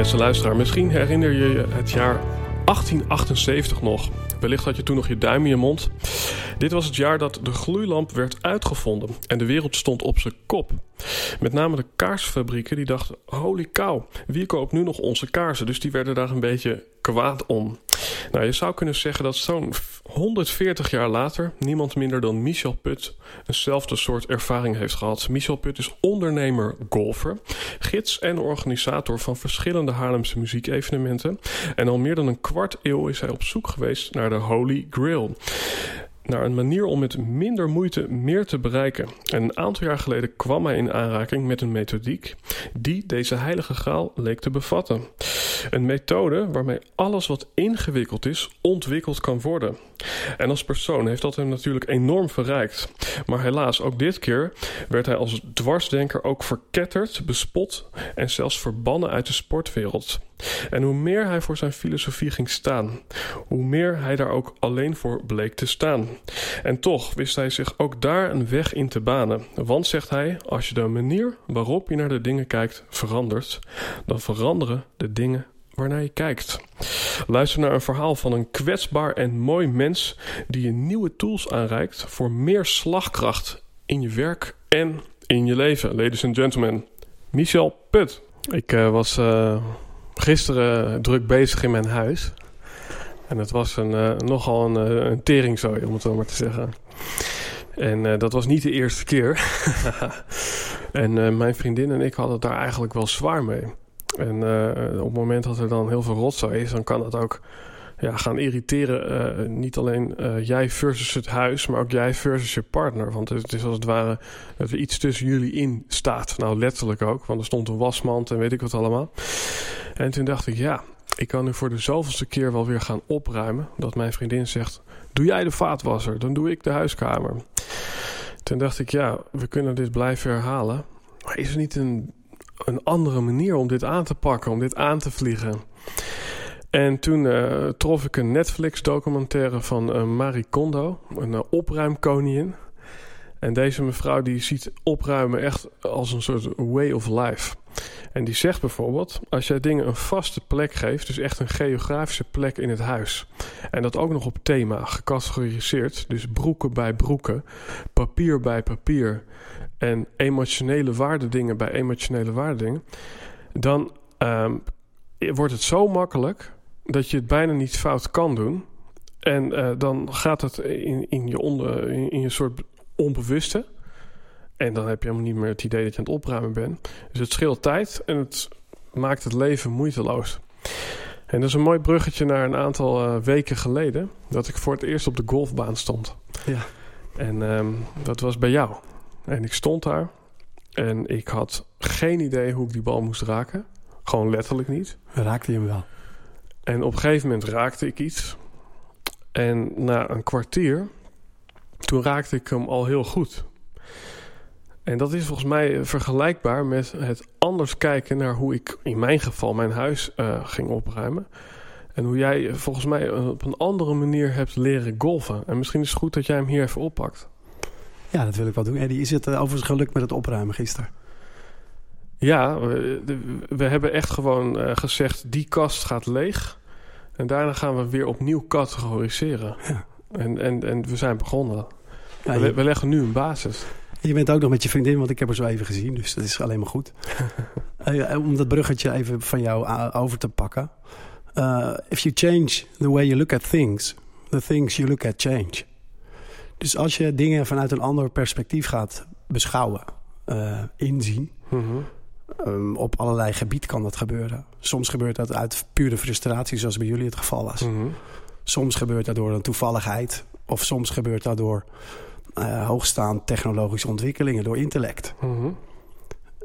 Beste luisteraar, misschien herinner je je het jaar 1878 nog. Wellicht had je toen nog je duim in je mond. Dit was het jaar dat de gloeilamp werd uitgevonden en de wereld stond op zijn kop. Met name de kaarsfabrieken die dachten: holy cow, wie koopt nu nog onze kaarsen? Dus die werden daar een beetje kwaad om. Nou, je zou kunnen zeggen dat zo'n 140 jaar later niemand minder dan Michel Put eenzelfde soort ervaring heeft gehad. Michel Put is ondernemer, golfer, gids en organisator van verschillende Haarlemse muziekevenementen. En al meer dan een kwart eeuw is hij op zoek geweest naar de Holy Grail naar een manier om met minder moeite meer te bereiken. En een aantal jaar geleden kwam hij in aanraking met een methodiek die deze heilige graal leek te bevatten. Een methode waarmee alles wat ingewikkeld is, ontwikkeld kan worden. En als persoon heeft dat hem natuurlijk enorm verrijkt. Maar helaas, ook dit keer werd hij als dwarsdenker ook verketterd, bespot en zelfs verbannen uit de sportwereld. En hoe meer hij voor zijn filosofie ging staan, hoe meer hij daar ook alleen voor bleek te staan. En toch wist hij zich ook daar een weg in te banen. Want, zegt hij, als je de manier waarop je naar de dingen kijkt verandert, dan veranderen de dingen waarnaar je kijkt. Luister naar een verhaal van een kwetsbaar en mooi mens die je nieuwe tools aanreikt voor meer slagkracht in je werk en in je leven. Ladies and gentlemen, Michel Put. Ik uh, was uh, gisteren druk bezig in mijn huis. En het was een, uh, nogal een, een teringzooi, om het zo maar te zeggen. En dat was niet de eerste keer. en mijn vriendin en ik hadden daar eigenlijk wel zwaar mee. En uh, op het moment dat er dan heel veel rotzooi is, dan kan dat ook ja, gaan irriteren. Uh, niet alleen uh, jij versus het huis, maar ook jij versus je partner. Want het is als het ware dat er iets tussen jullie in staat. Nou, letterlijk ook, want er stond een wasmand en weet ik wat allemaal. En toen dacht ik, ja, ik kan nu voor de zoveelste keer wel weer gaan opruimen. Dat mijn vriendin zegt, doe jij de vaatwasser, dan doe ik de huiskamer. Toen dacht ik, ja, we kunnen dit blijven herhalen. Maar is er niet een een andere manier om dit aan te pakken, om dit aan te vliegen. En toen uh, trof ik een Netflix-documentaire van uh, Marie Kondo, een uh, opruimkoningin. En deze mevrouw die ziet opruimen echt als een soort way of life. En die zegt bijvoorbeeld, als jij dingen een vaste plek geeft, dus echt een geografische plek in het huis. En dat ook nog op thema, gecategoriseerd, dus broeken bij broeken, papier bij papier en emotionele waardedingen bij emotionele waardedingen. Dan um, wordt het zo makkelijk dat je het bijna niet fout kan doen. En uh, dan gaat het in, in, je onder, in, in je soort onbewuste. En dan heb je helemaal niet meer het idee dat je aan het opruimen bent. Dus het scheelt tijd en het maakt het leven moeiteloos. En dat is een mooi bruggetje naar een aantal uh, weken geleden. Dat ik voor het eerst op de golfbaan stond. Ja. En um, dat was bij jou. En ik stond daar. En ik had geen idee hoe ik die bal moest raken. Gewoon letterlijk niet. Raakte je hem wel? En op een gegeven moment raakte ik iets. En na een kwartier, toen raakte ik hem al heel goed. En dat is volgens mij vergelijkbaar met het anders kijken naar hoe ik in mijn geval mijn huis uh, ging opruimen. En hoe jij volgens mij op een andere manier hebt leren golfen. En misschien is het goed dat jij hem hier even oppakt. Ja, dat wil ik wel doen. Eddie, is het overigens gelukt met het opruimen gisteren? Ja, we, we hebben echt gewoon gezegd, die kast gaat leeg. En daarna gaan we weer opnieuw categoriseren. Ja. En, en, en we zijn begonnen. Ja, we, je- we leggen nu een basis. Je bent ook nog met je vriendin, want ik heb haar zo even gezien. Dus dat is alleen maar goed. uh, om dat bruggetje even van jou over te pakken. Uh, if you change the way you look at things, the things you look at change. Dus als je dingen vanuit een ander perspectief gaat beschouwen, uh, inzien... Mm Um, op allerlei gebied kan dat gebeuren. Soms gebeurt dat uit pure frustratie, zoals bij jullie het geval was. Mm -hmm. Soms gebeurt dat door een toevalligheid. Of soms gebeurt dat door uh, hoogstaand technologische ontwikkelingen, door intellect. Mm -hmm.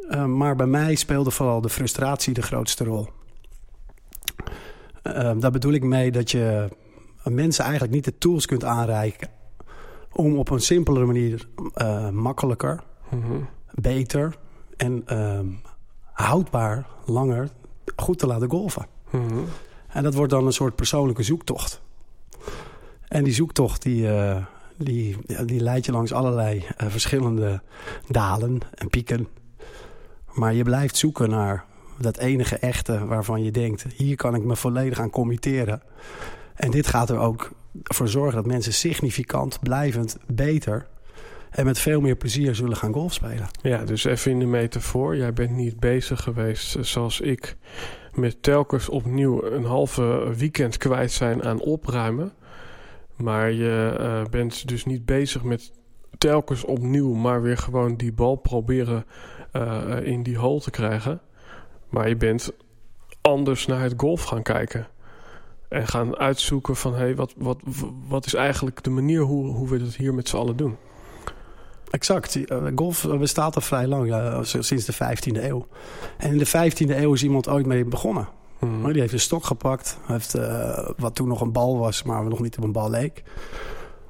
uh, maar bij mij speelde vooral de frustratie de grootste rol. Uh, daar bedoel ik mee dat je mensen eigenlijk niet de tools kunt aanreiken... om op een simpelere manier eh, makkelijker, mm -hmm. beter en ehm, houdbaar langer goed te laten golven. Mm -hmm. En dat wordt dan een soort persoonlijke zoektocht. En die zoektocht die, uh, die, die leidt je langs allerlei uh, verschillende dalen en pieken. Maar je blijft zoeken naar dat enige echte waarvan je denkt... hier kan ik me volledig aan committeren. En dit gaat er ook voor zorgen dat mensen significant, blijvend, beter en met veel meer plezier zullen gaan golf spelen. Ja, dus even in de metafoor. Jij bent niet bezig geweest zoals ik... met telkens opnieuw een halve weekend kwijt zijn aan opruimen. Maar je uh, bent dus niet bezig met telkens opnieuw... maar weer gewoon die bal proberen uh, in die hole te krijgen. Maar je bent anders naar het golf gaan kijken. En gaan uitzoeken van... hé, hey, wat, wat, wat is eigenlijk de manier hoe, hoe we het hier met z'n allen doen? Exact. Golf bestaat al vrij lang, ja, sinds de 15e eeuw. En in de 15e eeuw is iemand ooit mee begonnen. Mm. Die heeft een stok gepakt. Heeft, uh, wat toen nog een bal was, maar nog niet op een bal leek.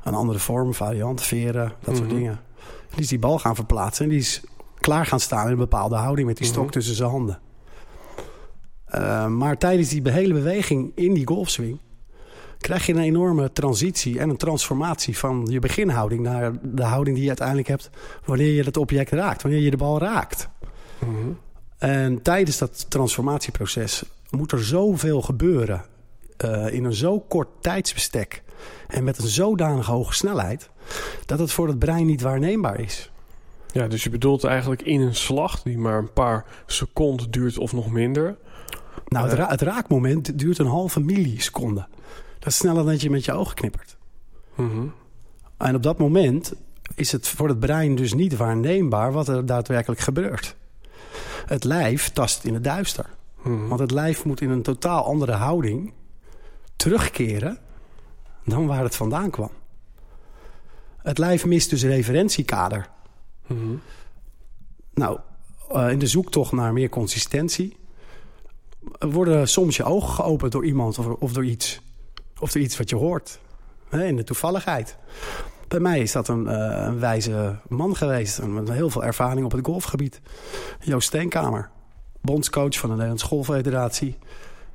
Een andere vorm, variant, veren, dat soort dingen. Die is die bal gaan verplaatsen. En die is klaar gaan staan in een bepaalde houding met die stok mm. tussen zijn handen. Uh, maar tijdens die hele beweging in die golfswing krijg je een enorme transitie en een transformatie van je beginhouding naar de houding die je uiteindelijk hebt wanneer je het object raakt, wanneer je de bal raakt. Mm -hmm. En tijdens dat transformatieproces moet er zoveel gebeuren uh, in een zo kort tijdsbestek en met een zodanig hoge snelheid dat het voor het brein niet waarneembaar is. Ja, dus je bedoelt eigenlijk in een slag die maar een paar seconden duurt of nog minder. Nou, het, ra het raakmoment duurt een halve milliseconde. Dat is sneller dan dat je met je ogen knippert. Mm -hmm. En op dat moment is het voor het brein dus niet waarneembaar wat er daadwerkelijk gebeurt. Het lijf tast in het duister. Mm -hmm. Want het lijf moet in een totaal andere houding terugkeren dan waar het vandaan kwam. Het lijf mist dus referentiekader. Mm -hmm. Nou, uh, in de zoektocht naar meer consistentie... worden soms je ogen geopend door iemand of, of door iets. Of door iets wat je hoort. In de toevalligheid. Bij mij is dat een, uh, een wijze man geweest. Met heel veel ervaring op het golfgebied. Joost Steenkamer. Bondscoach van de Nederlandse Golffederatie.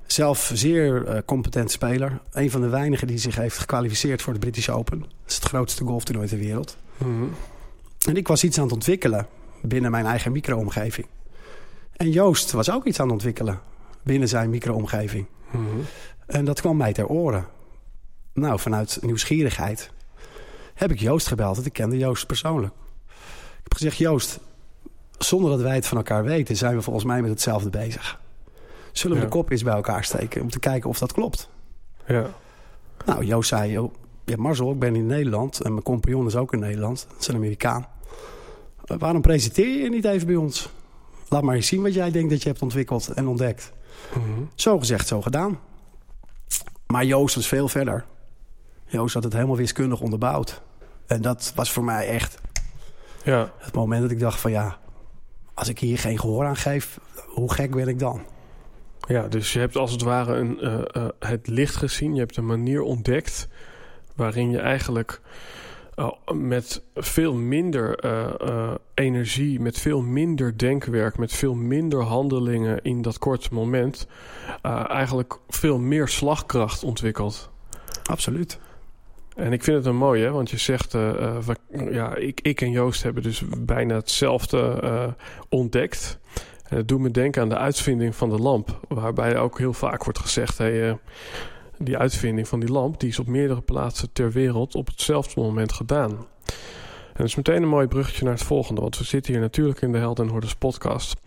Zelf zeer uh, competent speler. Een van de weinigen die zich heeft gekwalificeerd voor de British Open. Dat is het grootste golftoernooi ter wereld. Mm -hmm. En ik was iets aan het ontwikkelen binnen mijn eigen micro-omgeving. En Joost was ook iets aan het ontwikkelen binnen zijn micro-omgeving. Mm -hmm. En dat kwam mij ter oren. Nou, vanuit nieuwsgierigheid heb ik Joost gebeld. Want ik kende Joost persoonlijk. Ik heb gezegd, Joost, zonder dat wij het van elkaar weten... zijn we volgens mij met hetzelfde bezig. Zullen we ja. de kop eens bij elkaar steken om te kijken of dat klopt? Ja. Nou, Joost zei, joh, ja, Marcel, ik ben in Nederland... en mijn compagnon is ook in Nederland. Dat is een Amerikaan. Waarom presenteer je niet even bij ons? Laat maar eens zien wat jij denkt dat je hebt ontwikkeld en ontdekt. Mm -hmm. Zo gezegd, zo gedaan. Maar Joost was veel verder. Joost had het helemaal wiskundig onderbouwd. En dat was voor mij echt ja. het moment dat ik dacht van ja... als ik hier geen gehoor aan geef, hoe gek ben ik dan? Ja, dus je hebt als het ware een, uh, uh, het licht gezien. Je hebt een manier ontdekt waarin je eigenlijk uh, met veel minder energie, met veel minder denkwerk, met veel minder handelingen in dat korte moment, eigenlijk veel meer slagkracht ontwikkelt. Absoluut. En ik vind het een mooi, hè? want je zegt, we, ja, ik, ik en Joost hebben dus bijna hetzelfde ontdekt. En het doet me denken aan de uitvinding van de lamp, waarbij ook heel vaak wordt gezegd, die uitvinding van die lamp, die is op meerdere plaatsen ter wereld op hetzelfde moment gedaan. Dat is meteen een mooi bruggetje naar het volgende. Want we zitten hier natuurlijk in de Helden en Hordes podcast.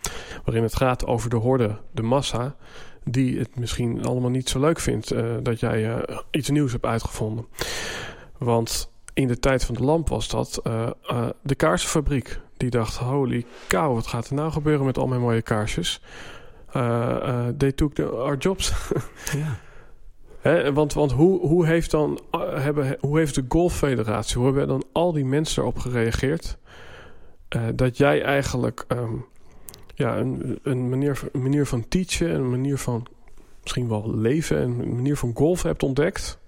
Waarin het gaat over de horde, de massa. Die het misschien allemaal niet zo leuk vindt uh, dat jij uh, iets nieuws hebt uitgevonden. Want in de tijd van de lamp was dat uh, de kaarsenfabriek. Die dacht, holy cow, wat gaat er nou gebeuren met al mijn mooie kaarsjes? they took the, our jobs. ja. Want want hoe, hoe, heeft dan, hebben, hoe heeft de Golffederatie, hoe hebben dan al die mensen erop gereageerd? Uh, dat jij eigenlijk um, ja, een, een, manier, manier van teachen, een manier van misschien wel leven, een manier van golf hebt ontdekt.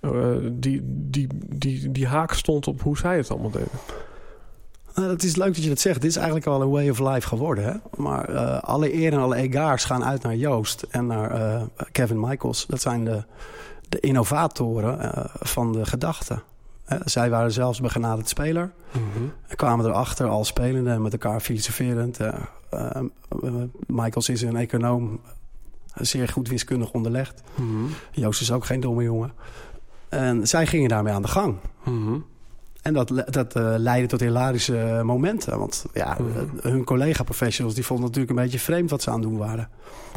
Uh, die, die, die, die haak stond op hoe zij het allemaal deden. Nou, het is leuk dat je dat zegt. Dit is eigenlijk al een way of life geworden. Hè? Maar uh, alle eer en alle egaars gaan uit naar Joost en naar uh, Kevin Michaels. Dat zijn de, de innovatoren uh, van de gedachten. zij waren zelfs begenaderd speler. Mm -hmm. En kwamen erachter al spelende en met elkaar filosoferend. Michaels is een econoom, zeer goed wiskundig onderlegd. Mm -hmm. Joost is ook geen domme jongen. En zij gingen daarmee aan de gang. Mm -hmm. En dat, dat uh, leidde tot hilarische momenten. Want ja, mm -hmm. hun collega-professionals die vonden natuurlijk een beetje vreemd wat ze aan het doen waren.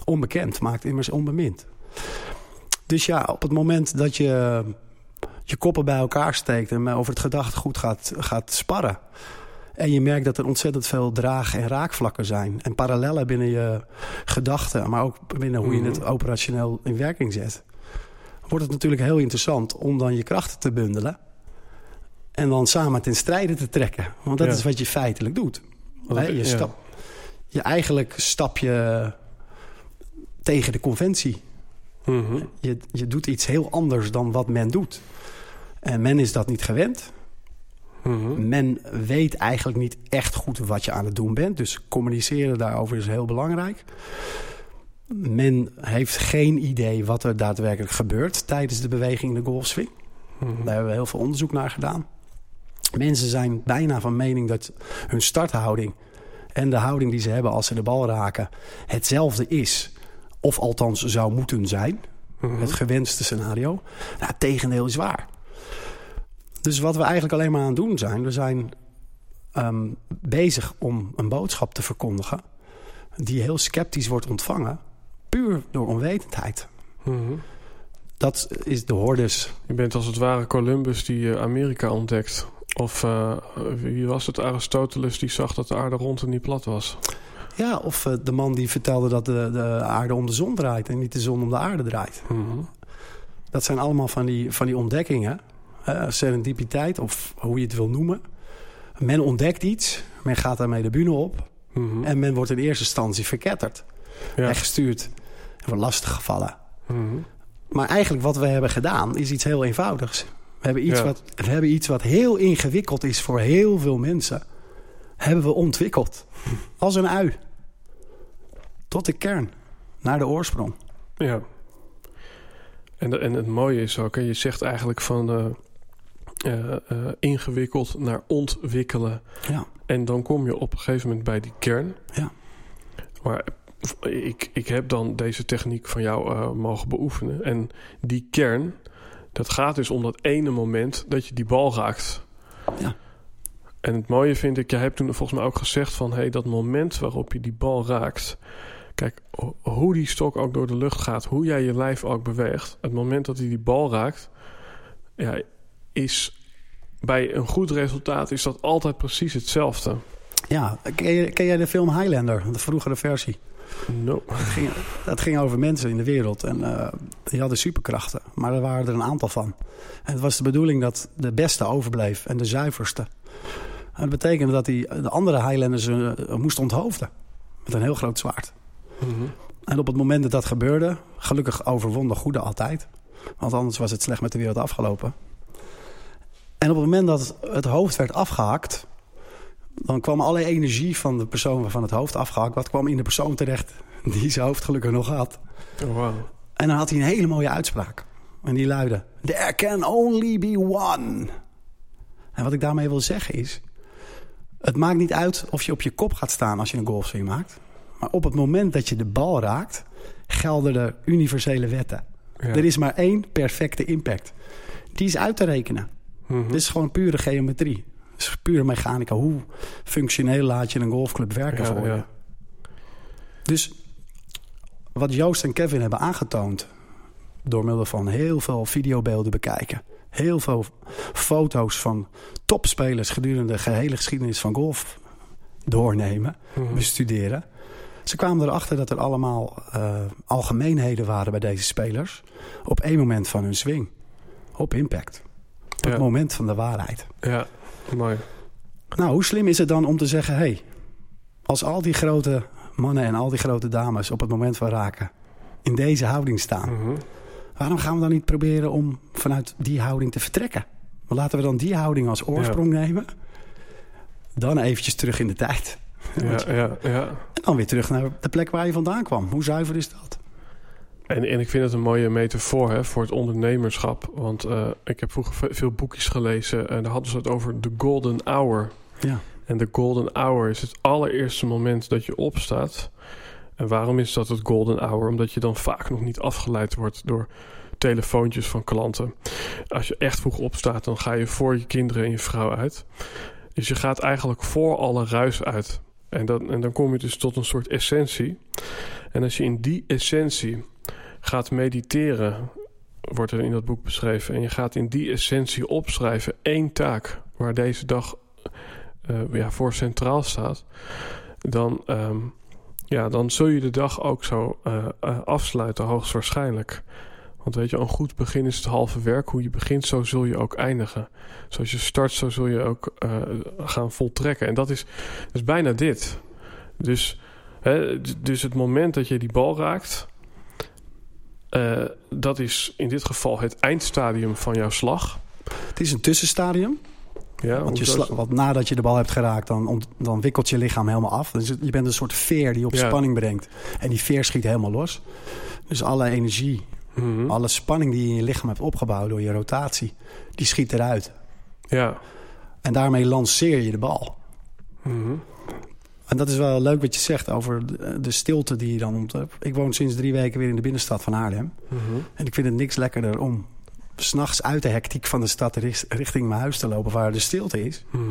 Onbekend, maakt immers onbemind. Dus ja, op het moment dat je je koppen bij elkaar steekt... en over het gedachtegoed gaat, gaat sparren... en je merkt dat er ontzettend veel draag- en raakvlakken zijn... en parallellen binnen je gedachten... maar ook binnen hoe je het operationeel in werking zet... wordt het natuurlijk heel interessant om dan je krachten te bundelen... En dan samen ten strijde te trekken. Want dat ja. is wat je feitelijk doet. je, ja. stap, je eigenlijk stap je tegen de conventie. Mm -hmm. je, je doet iets heel anders dan wat men doet. En men is dat niet gewend. Mm -hmm. Men weet eigenlijk niet echt goed wat je aan het doen bent. Dus communiceren daarover is heel belangrijk. Men heeft geen idee wat er daadwerkelijk gebeurt tijdens de beweging in de golfswing. Mm -hmm. Daar hebben we heel veel onderzoek naar gedaan. Mensen zijn bijna van mening dat hun starthouding en de houding die ze hebben als ze de bal raken hetzelfde is. Of althans zou moeten zijn. Mm -hmm. Het gewenste scenario. Nou, het tegendeel is waar. Dus wat we eigenlijk alleen maar aan het doen zijn... we zijn um, bezig om een boodschap te verkondigen... die heel sceptisch wordt ontvangen... puur door onwetendheid. Mm -hmm. Dat is de hordes. Je bent als het ware Columbus die Amerika ontdekt... Of uh, wie was het? Aristoteles die zag dat de aarde rond en niet plat was. Ja, of uh, de man die vertelde dat de, de aarde om de zon draait... en niet de zon om de aarde draait. Mm -hmm. Dat zijn allemaal van die, van die ontdekkingen. Uh, serendipiteit, of hoe je het wil noemen. Men ontdekt iets, men gaat daarmee de bühne op... Mm -hmm. en men wordt in eerste instantie verketterd. Ja. En gestuurd en wordt lastiggevallen. Mm -hmm. Maar eigenlijk wat we hebben gedaan is iets heel eenvoudigs. We hebben, iets ja. wat, we hebben iets wat heel ingewikkeld is voor heel veel mensen. Hebben we ontwikkeld. Als een ui. Tot de kern. Naar de oorsprong. Ja. En, de, en het mooie is ook, je zegt eigenlijk van uh, uh, uh, ingewikkeld naar ontwikkelen. Ja. En dan kom je op een gegeven moment bij die kern. Ja. Maar ik, ik heb dan deze techniek van jou mogen beoefenen. En die kern, dat gaat dus om dat ene moment dat je die bal raakt. Ja. En het mooie vind ik, jij hebt toen volgens mij ook gezegd van... hé, hey, dat moment waarop je die bal raakt... Kijk, hoe die stok ook door de lucht gaat, hoe jij je lijf ook beweegt... het moment dat hij die bal raakt... Ja, is bij een goed resultaat is dat altijd precies hetzelfde. Ja, ken, jij de film Highlander, de vroegere versie? No. Dat, ging, dat ging over mensen in de wereld. En uh, die hadden superkrachten. Maar er waren er een aantal van. En het was de bedoeling dat de beste overbleef. En de zuiverste. En dat betekende dat die, de andere Highlanders uh, moesten onthoofden. Met een heel groot zwaard. Mm -hmm. En op het moment dat dat gebeurde... Gelukkig overwon de goede altijd. Want anders was het slecht met de wereld afgelopen. En op het moment dat het hoofd werd afgehakt dan kwam alle energie van de persoon waarvan het hoofd afgehakt... wat kwam in de persoon terecht die zijn hoofd gelukkig nog had. Oh, wow. En dan had hij een hele mooie uitspraak. En die luidde... There can only be one. En wat ik daarmee wil zeggen is... het maakt niet uit of je op je kop gaat staan als je een golfswing maakt. Maar op het moment dat je de bal raakt... gelden de universele wetten. Ja. Er is maar één perfecte impact. Die is uit te rekenen. Mm -hmm. Dit is gewoon pure geometrie. Is pure mechanica. Hoe functioneel laat je een golfclub werken Ja, voor je? Dus wat Joost en Kevin hebben aangetoond... door middel van heel veel videobeelden bekijken... heel veel foto's van topspelers... gedurende de gehele geschiedenis van golf doornemen, Mhm. bestuderen... Ze kwamen erachter dat er allemaal eh, algemeenheden waren bij deze spelers... op één moment van hun swing. Op impact. Op Ja. het moment van de waarheid. Ja, mooi. Nou, hoe slim is het dan om te zeggen... hé, hey, als al die grote mannen en al die grote dames op het moment van raken... in deze houding staan... Mhm. waarom gaan we dan niet proberen om vanuit die houding te vertrekken? Maar laten we dan die houding als oorsprong nemen... dan eventjes terug in de tijd. Ja, ja, ja. En dan weer terug naar de plek waar je vandaan kwam. Hoe zuiver is dat? En, en ik vind het een mooie metafoor hè, voor het ondernemerschap. Want eh, ik heb vroeger ve- veel boekjes gelezen en daar hadden ze het over de golden hour. Ja. En de golden hour is het allereerste moment dat je opstaat. En waarom is dat het golden hour? Omdat je dan vaak nog niet afgeleid wordt door telefoontjes van klanten. Als je echt vroeg opstaat, dan ga je voor je kinderen en je vrouw uit. Dus je gaat eigenlijk voor alle ruis uit. En dan, en dan kom je dus tot een soort essentie. En als je in die essentie gaat mediteren, wordt er in dat boek beschreven. En je gaat in die essentie opschrijven één taak waar deze dag eh, ja, voor centraal staat. Dan, ehm, ja, dan zul je de dag ook zo eh, eh, afsluiten, hoogstwaarschijnlijk. Want weet je, een goed begin is het halve werk. Hoe je begint, zo zul je ook eindigen. Zoals je start, zo zul je ook gaan voltrekken. En dat is, is bijna dit. Dus, hè, dus het moment dat je die bal raakt... eh, dat is in dit geval het eindstadium van jouw slag. Het is een tussenstadium. Ja, Want, je want nadat je de bal hebt geraakt, dan, dan wikkelt je lichaam helemaal af. Dus je bent een soort veer die op Ja. spanning brengt. En die veer schiet helemaal los. Dus alle energie, Mhm. alle spanning die je in je lichaam hebt opgebouwd door je rotatie, die schiet eruit. Ja. En daarmee lanceer je de bal. Mhm. En dat is wel leuk wat je zegt over de, stilte die je dan ontdekt. Ik woon sinds drie weken weer in de binnenstad van Haarlem. Mhm. En ik vind het niks lekkerder om s'nachts uit de hectiek van de stad richt- richting mijn huis te lopen... waar de stilte is. Mhm.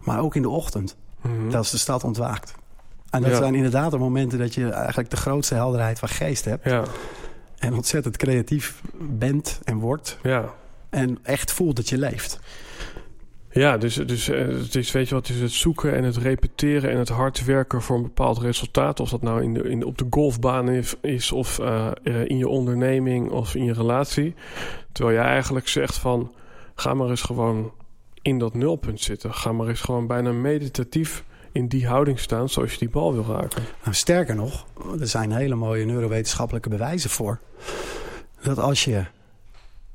Maar ook in de ochtend, Mhm. als de stad ontwaakt. En dat Ja. zijn inderdaad de momenten dat je eigenlijk de grootste helderheid van geest hebt. Ja, En ontzettend creatief bent en wordt. ja. En echt voelt dat je leeft. Ja, dus, dus eh, het is, weet je wat, het is het zoeken en het repeteren en het hard werken voor een bepaald resultaat. Of dat nou in de, in, op de golfbaan is, of eh, eh, in je onderneming of in je relatie. Terwijl jij eigenlijk zegt van, ga maar eens gewoon in dat nulpunt zitten. Ga maar eens gewoon bijna meditatief in die houding staan zoals je die bal wil raken. Nou, sterker nog, er zijn hele mooie neurowetenschappelijke bewijzen voor. Dat als je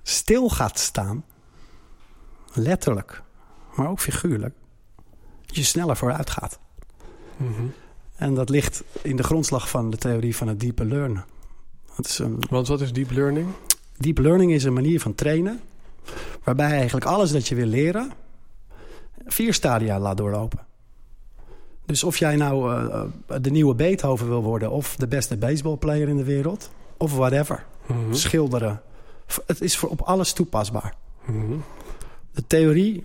stil gaat staan, letterlijk, maar ook figuurlijk, je sneller vooruit gaat. Mhm. En dat ligt in de grondslag van de theorie van het diepe learnen. Dat is een, Want wat is deep learning? deep learning is een manier van trainen... waarbij eigenlijk alles dat je wil leren... vier stadia laat doorlopen. Dus of jij nou eh, de nieuwe Beethoven wil worden... of de beste baseballplayer in de wereld... of whatever, Mhm. schilderen. Het is voor op alles toepasbaar. Mhm. De theorie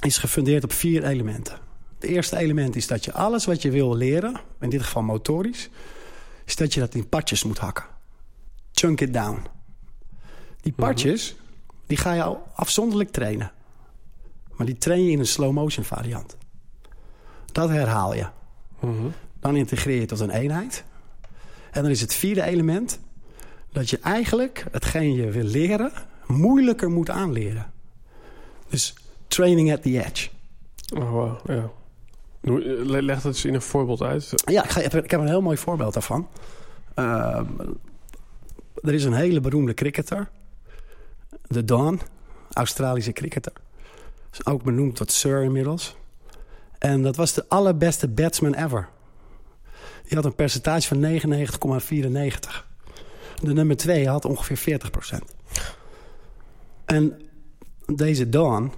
is gefundeerd op vier elementen. Het eerste element is dat je alles wat je wil leren, in dit geval motorisch, is dat je dat in partjes moet hakken. Chunk it down. Die partjes, die ga je al afzonderlijk trainen. Maar die train je in een slow motion variant. Dat herhaal je. Mhm. Dan integreer je tot een eenheid. En dan is het vierde element dat je eigenlijk hetgeen je wil leren moeilijker moet aanleren. Dus training at the edge. Oh, wow, ja. Eh, le- Leg dat eens in een voorbeeld uit. Ja, ik, ga, ik heb een heel mooi voorbeeld daarvan. Ehm, er is een hele beroemde cricketer. De Don, Australische cricketer. Is ook benoemd tot Sir inmiddels. En dat was de allerbeste batsman ever. Die had een percentage van 99,94. De nummer 2 had ongeveer 40%. En deze Don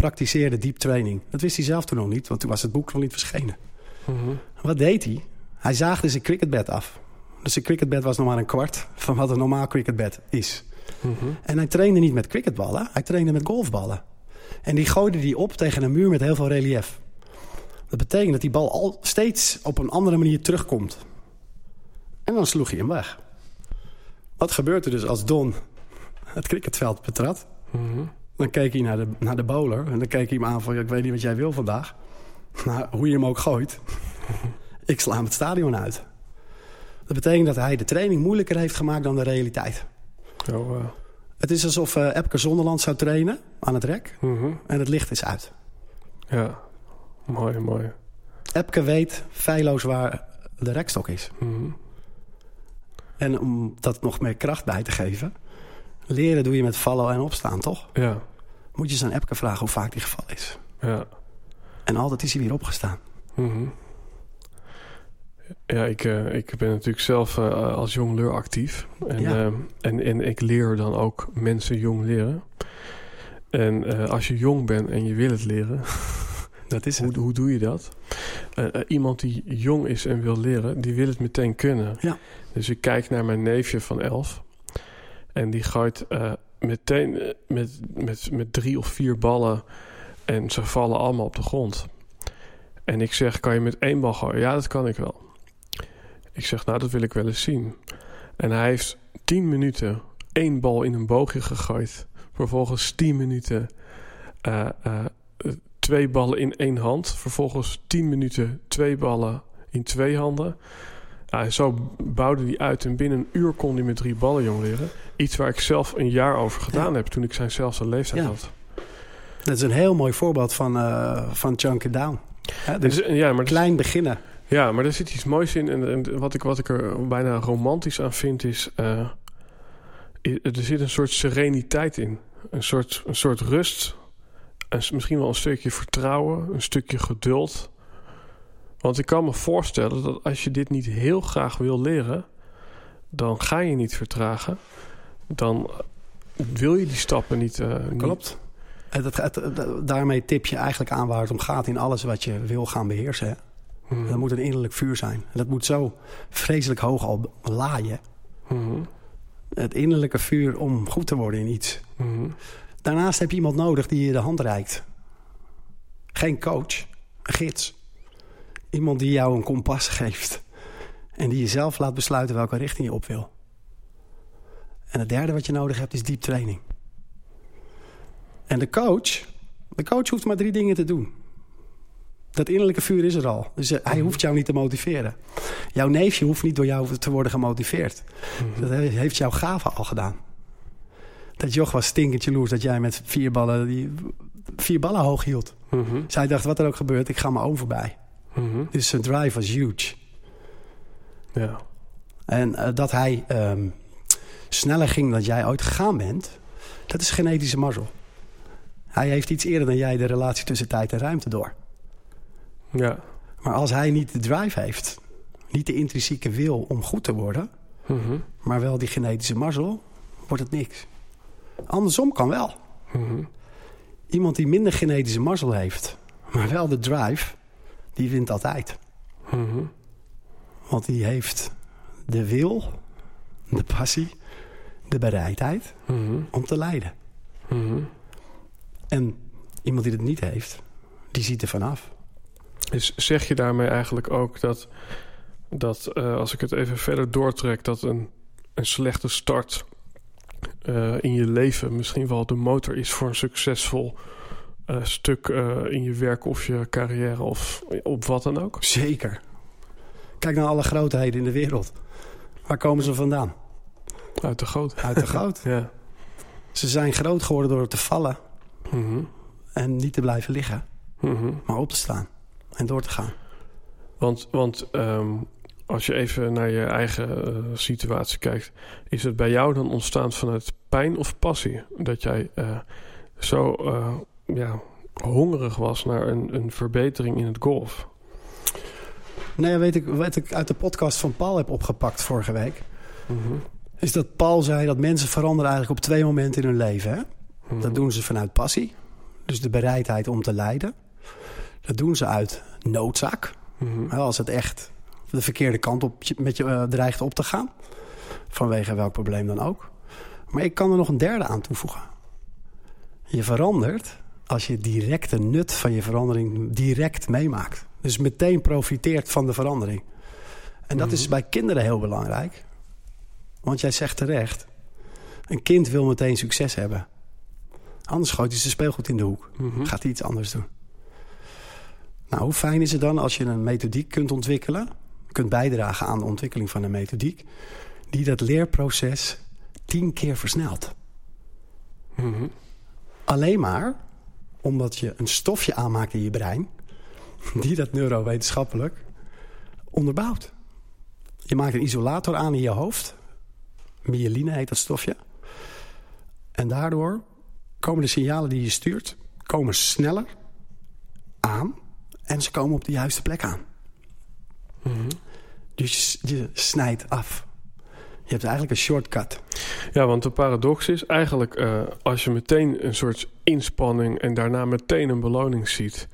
praktiseerde deep training. Dat wist hij zelf toen nog niet, want toen was het boek nog niet verschenen. Mhm. Wat deed hij? Hij zaagde zijn cricketbed af. Dus zijn cricketbed was nog maar een kwart van wat een normaal cricketbed is. Mhm. En hij trainde niet met cricketballen, hij trainde met golfballen. En die gooide die op tegen een muur met heel veel relief. Dat betekent dat die bal al steeds op een andere manier terugkomt. En dan sloeg hij hem weg. Wat gebeurt er dus als Don het cricketveld betrad? Dan keek hij naar de, naar de bowler en dan keek hij hem aan van... ik weet niet wat jij wil vandaag. Nou, hoe je hem ook gooit. ik sla hem het stadion uit. Dat betekent dat hij de training moeilijker heeft gemaakt dan de realiteit. Oh, uh, Het is alsof uh, Epke Zonderland zou trainen aan het rek mhm. en het licht is uit. Ja, mooi, mooi. Epke weet feilloos waar de rekstok is. Mhm. En om dat nog meer kracht bij te geven... leren doe je met vallen en opstaan, toch? Ja, Moet je eens aan Epke vragen hoe vaak die gevallen is. ja. En altijd is hij weer opgestaan. Mhm. Ja, ik, eh, ik ben natuurlijk zelf eh, als jongleur actief. En, Ja. eh, en, en ik leer dan ook mensen jong leren. En eh, als je jong bent en je wil het leren, Dat is hoe, hoe doe je dat? Iemand die jong is en wil leren, die wil het meteen kunnen. Ja. Dus ik kijk naar mijn neefje van elf. En die gooit eh, meteen eh, met, met, met drie of vier ballen. En ze vallen allemaal op de grond. En ik zeg, kan je met één bal gooien? Ja, dat kan ik wel. Ik zeg, nou, dat wil ik wel eens zien. En hij heeft tien minuten één bal in een boogje gegooid. Vervolgens tien minuten eh, twee ballen in één hand. Vervolgens tien minuten twee ballen in twee handen. Ja, zo bouwde hij uit en binnen een uur kon hij met drie ballen jong leren. Iets waar ik zelf een jaar over gedaan heb toen ik zijn zelfse leeftijd Ja. had. Dat is een heel mooi voorbeeld van, eh van Chunk It Down. Hè, dus Dus, ja, maar klein beginnen. Ja, maar er zit iets moois in. En, en wat, ik, wat ik er bijna romantisch aan vind is... eh, er zit een soort sereniteit in. Een soort, een soort rust. En misschien wel een stukje vertrouwen. Een stukje geduld. Want ik kan me voorstellen dat als je dit niet heel graag wil leren... dan ga je niet vertragen. Dan wil je die stappen niet... eh, niet- Klopt. En dat, het- het- daarmee tip je eigenlijk aan waar het om gaat in alles wat je wil gaan beheersen. Mhm. Dat moet een innerlijk vuur zijn. En dat moet zo vreselijk hoog al laaien. Mhm. Het innerlijke vuur om goed te worden in iets. Mhm. Daarnaast heb je iemand nodig die je de hand reikt. Geen coach, een gids. Iemand die jou een kompas geeft. En die je zelf laat besluiten welke richting je op wil. En het derde wat je nodig hebt is diep training. En de coach, de coach hoeft maar drie dingen te doen. Dat innerlijke vuur is er al. Dus eh, hij hoeft jou niet te motiveren. Jouw neefje hoeft niet door jou te worden gemotiveerd. Dat he- heeft jouw gave al gedaan. Dat joch was stinkend jaloers dat jij met vier ballen, die, vier ballen hoog hield. Mhm. Zij dacht, wat er ook gebeurt, ik ga mijn oom voorbij. Mhm. Dus zijn drive was huge. Ja. En eh, dat hij ehm, sneller ging dan jij ooit gegaan bent, dat is genetische mazzel. Hij heeft iets eerder dan jij de relatie tussen tijd en ruimte door. Ja. Maar als hij niet de drive heeft, niet de intrinsieke wil om goed te worden, Mhm. maar wel die genetische mazzel, wordt het niks. Andersom kan wel. Mhm. Iemand die minder genetische mazzel heeft, maar wel de drive, die wint altijd. Mhm. Want die heeft de wil, de passie, de bereidheid Mhm. om te leiden. Mhm. En iemand die het niet heeft, die ziet er vanaf. Dus zeg je daarmee eigenlijk ook dat, dat eh, als ik het even verder doortrek, dat een, een slechte start eh, in je leven misschien wel de motor is voor een succesvol stuk eh, in je werk of je carrière of op wat dan ook? Zeker. Kijk naar alle grootheden in de wereld. Waar komen ze vandaan? Uit de goot. Uit de goot. Ja. Ze zijn groot geworden door te vallen Mhm. en niet te blijven liggen, Mhm. maar op te staan en door te gaan. Want, want ehm, als je even naar je eigen eh, situatie kijkt, is het bij jou dan ontstaan vanuit pijn of passie? Dat jij eh, zo eh, ja, hongerig was naar een, een verbetering in het golf? Nee, weet ik, wat ik uit de podcast van Paul heb opgepakt vorige week. Mhm. Is dat Paul zei dat mensen veranderen eigenlijk op twee momenten in hun leven. Hè? Mhm. Dat doen ze vanuit passie. Dus de bereidheid om te lijden. Dat doen ze uit noodzaak. Mhm. Als het echt de verkeerde kant op met je eh, dreigt op te gaan. Vanwege welk probleem dan ook. Maar ik kan er nog een derde aan toevoegen. Je verandert als je direct de nut van je verandering direct meemaakt. Dus meteen profiteert van de verandering. En dat is bij kinderen heel belangrijk. Want jij zegt terecht, een kind wil meteen succes hebben. Anders gooit hij zijn speelgoed in de hoek. Gaat hij iets anders doen. Nou, hoe fijn is het dan als je een methodiek kunt ontwikkelen... kunt bijdragen aan de ontwikkeling van een methodiek... die dat leerproces tien keer versnelt. Alleen maar omdat je een stofje aanmaakt in je brein... die dat neurowetenschappelijk onderbouwt. Je maakt een isolator aan in je hoofd. Myeline heet dat stofje. En daardoor komen de signalen die je stuurt... komen sneller aan en ze komen op de juiste plek aan. Dus je, je snijdt af. Je hebt eigenlijk een shortcut. Ja, want de paradox is eigenlijk eh, als je meteen een soort inspanning en daarna meteen een beloning ziet,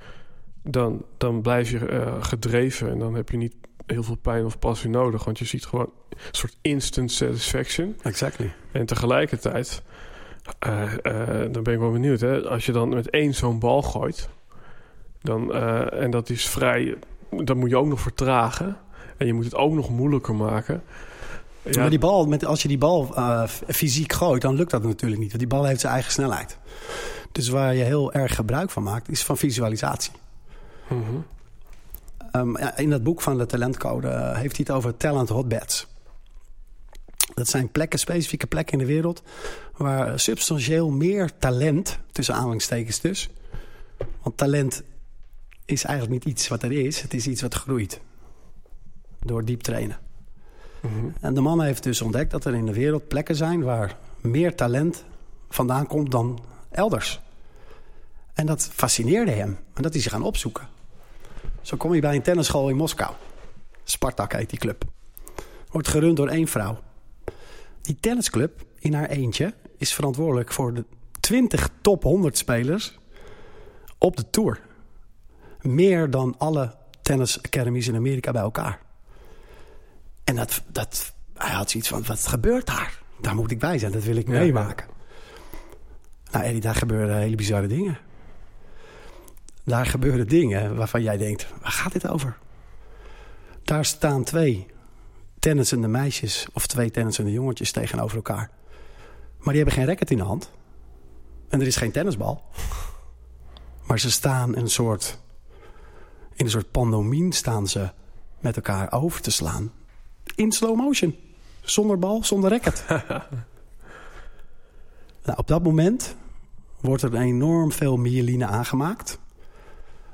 dan, dan blijf je eh, gedreven en dan heb je niet heel veel pijn of passie nodig, want je ziet gewoon een soort instant satisfaction. Exactly. En tegelijkertijd, eh, dan ben ik wel benieuwd, hè, als je dan met één zo'n bal gooit, dan, en dat is vrij, dan moet je ook nog vertragen en je moet het ook nog moeilijker maken. Ja, Maar die bal, met, als je die bal eh, fysiek gooit, dan lukt dat natuurlijk niet. Want die bal heeft zijn eigen snelheid. Dus waar je heel erg gebruik van maakt, is van visualisatie. mhm. Ehm, ja, in dat boek van de talentcode eh, heeft hij het over talent hotbeds. Dat zijn plekken, specifieke plekken in de wereld... waar substantieel meer talent, tussen aanhalingstekens dus... want talent is eigenlijk niet iets wat er is, het is iets wat groeit. Door diep trainen. En de man heeft dus ontdekt dat er in de wereld plekken zijn... waar meer talent vandaan komt dan elders. En dat fascineerde hem. En dat is hij gaan opzoeken. Zo kom je bij een tennisschool in Moskou. Spartak heet die club. Wordt gerund door één vrouw. Die tennisclub in haar eentje is verantwoordelijk voor de 20 top 100 spelers op de tour. Meer dan alle tennis academies in Amerika bij elkaar. En dat, dat, hij had zoiets van, wat gebeurt daar? Daar moet ik bij zijn, dat wil ik Ja, meemaken. Nou Eddie, daar gebeuren hele bizarre dingen. Daar gebeuren dingen waarvan jij denkt, waar gaat dit over? Daar staan twee tennissende meisjes of twee tennissende jongetjes tegenover elkaar. Maar die hebben geen racket in de hand. En er is geen tennisbal. Maar ze staan een soort, in een soort pandomien staan ze met elkaar over te slaan. In slow motion. Zonder bal, zonder racket. nou, op dat moment wordt er enorm veel myeline aangemaakt.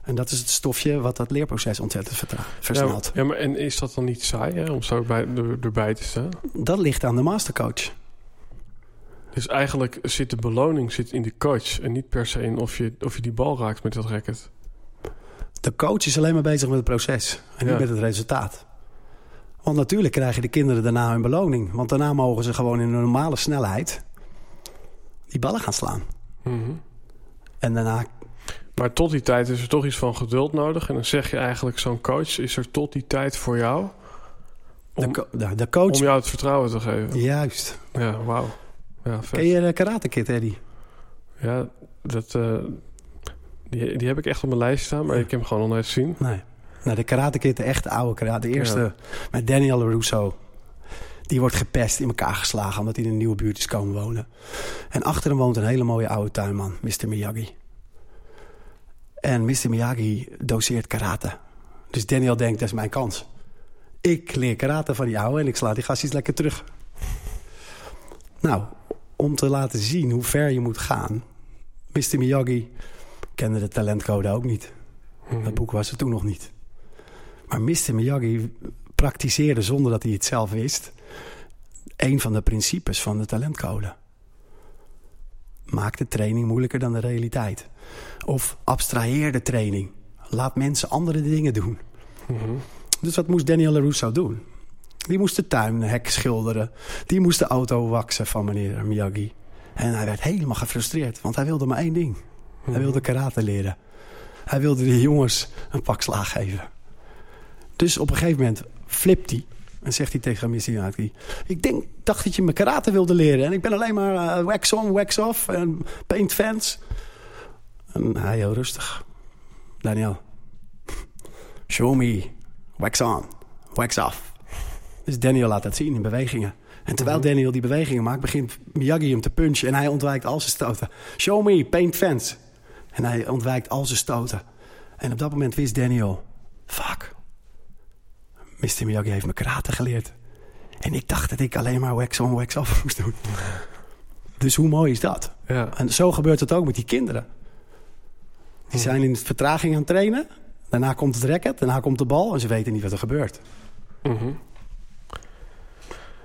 En dat is het stofje wat dat leerproces ontzettend versnelt. Ja, ja, maar en is dat dan niet saai hè, om zo bij, er, erbij te staan? Dat ligt aan de mastercoach. Dus eigenlijk zit de beloning zit in de coach en niet per se in of je, of je die bal raakt met dat racket. De coach is alleen maar bezig met het proces en niet Ja. met het resultaat. Want natuurlijk krijgen de kinderen daarna hun beloning. Want daarna mogen ze gewoon in een normale snelheid die ballen gaan slaan. Mhm. En daarna, Maar tot die tijd is er toch iets van geduld nodig. En dan zeg je eigenlijk, zo'n coach is er tot die tijd voor jou om, de, de coach... om jou het vertrouwen te geven. Juist. Ja, wauw. Ja, Ken je de Karate Kid, Eddie? Ja, dat, eh, die, die heb ik echt op mijn lijst staan, maar ik heb hem gewoon nog nooit gezien. Nee. Nou, de Karate Kid, de echte oude karate. De eerste Ja. met Daniel Russo. Die wordt gepest in elkaar geslagen omdat hij in een nieuwe buurt is komen wonen. En achter hem woont een hele mooie oude tuinman, Mr. Miyagi. En Mr. Miyagi doseert karate. Dus Daniel denkt, dat is mijn kans. Ik leer karate van die oude en ik sla die gastjes lekker terug. Nou, om te laten zien hoe ver je moet gaan... Mr. Miyagi kende de talentcode ook niet. Mhm. Dat boek was er toen nog niet. Maar Mr. Miyagi praktiseerde zonder dat hij het zelf wist... een van de principes van de talentcode. Maak de training moeilijker dan de realiteit. Of abstraheer de training. Laat mensen andere dingen doen. Mhm. Dus wat moest Daniel LaRusso doen? Die moest de tuinhek schilderen. Die moest de auto waksen van meneer Miyagi. En hij werd helemaal gefrustreerd, want hij wilde maar één ding. Mhm. Hij wilde karate leren. Hij wilde de jongens een pak slaag geven. Dus op een gegeven moment flipt hij. En zegt hij tegen. Miyagi... Ik denk, dacht dat je me karate wilde leren. En ik ben alleen maar eh, wax on, wax off en paint fans. En hij heel rustig. Daniel, show me, wax on, wax off. Dus Daniel laat dat zien in bewegingen. En terwijl Mhm. Daniel die bewegingen maakt, begint Miyagi hem te punchen. En hij ontwijkt al zijn stoten. Show me, paint fence. En hij ontwijkt al zijn stoten. En op dat moment wist Daniel... Fuck. Mr. Miyagi heeft me karate geleerd. En ik dacht dat ik alleen maar wax on, wax off moest doen. Dus hoe mooi is dat? Ja. En zo gebeurt het ook met die kinderen. Die zijn in vertraging aan het trainen. Daarna komt het racket, daarna komt de bal... en ze weten niet wat er gebeurt. Mhm.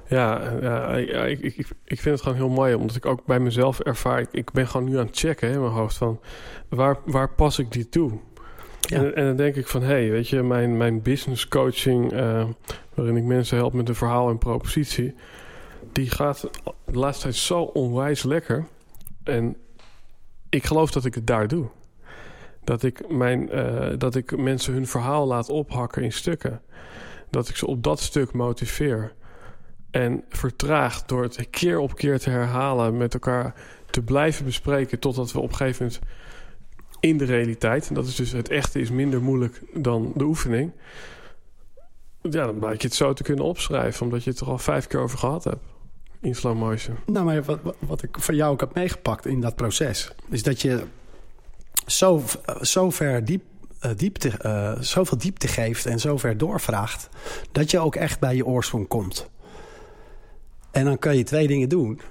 Ja, ja ik, ik, ik, vind het gewoon heel mooi, omdat ik ook bij mezelf ervaar. Ik, ben gewoon nu aan het checken hè, in mijn hoofd van waar, waar pas ik die toe? En, en dan denk ik van, hé, hey, weet je, mijn, mijn business coaching, eh, waarin ik mensen help met een verhaal en propositie, die gaat de laatste tijd zo onwijs lekker. En ik geloof dat ik het daar doe. Dat ik, mijn, eh, dat ik mensen hun verhaal laat ophakken in stukken. Dat ik ze op dat stuk motiveer. En vertraag door het keer op keer te herhalen, met elkaar te blijven bespreken, totdat we op een gegeven moment in de realiteit, en dat is dus het echte is minder moeilijk dan de oefening. Ja, dan blijkt je het zo te kunnen opschrijven, omdat je het er al vijf keer over gehad hebt. In slow motion. Nou, maar wat, wat- ik van jou ook heb meegepakt in dat proces... is dat je zo, zo ver diep, eh, diepte, eh, zoveel diepte geeft en zo ver doorvraagt... dat je ook echt bij je oorsprong komt. En dan kan je twee dingen doen.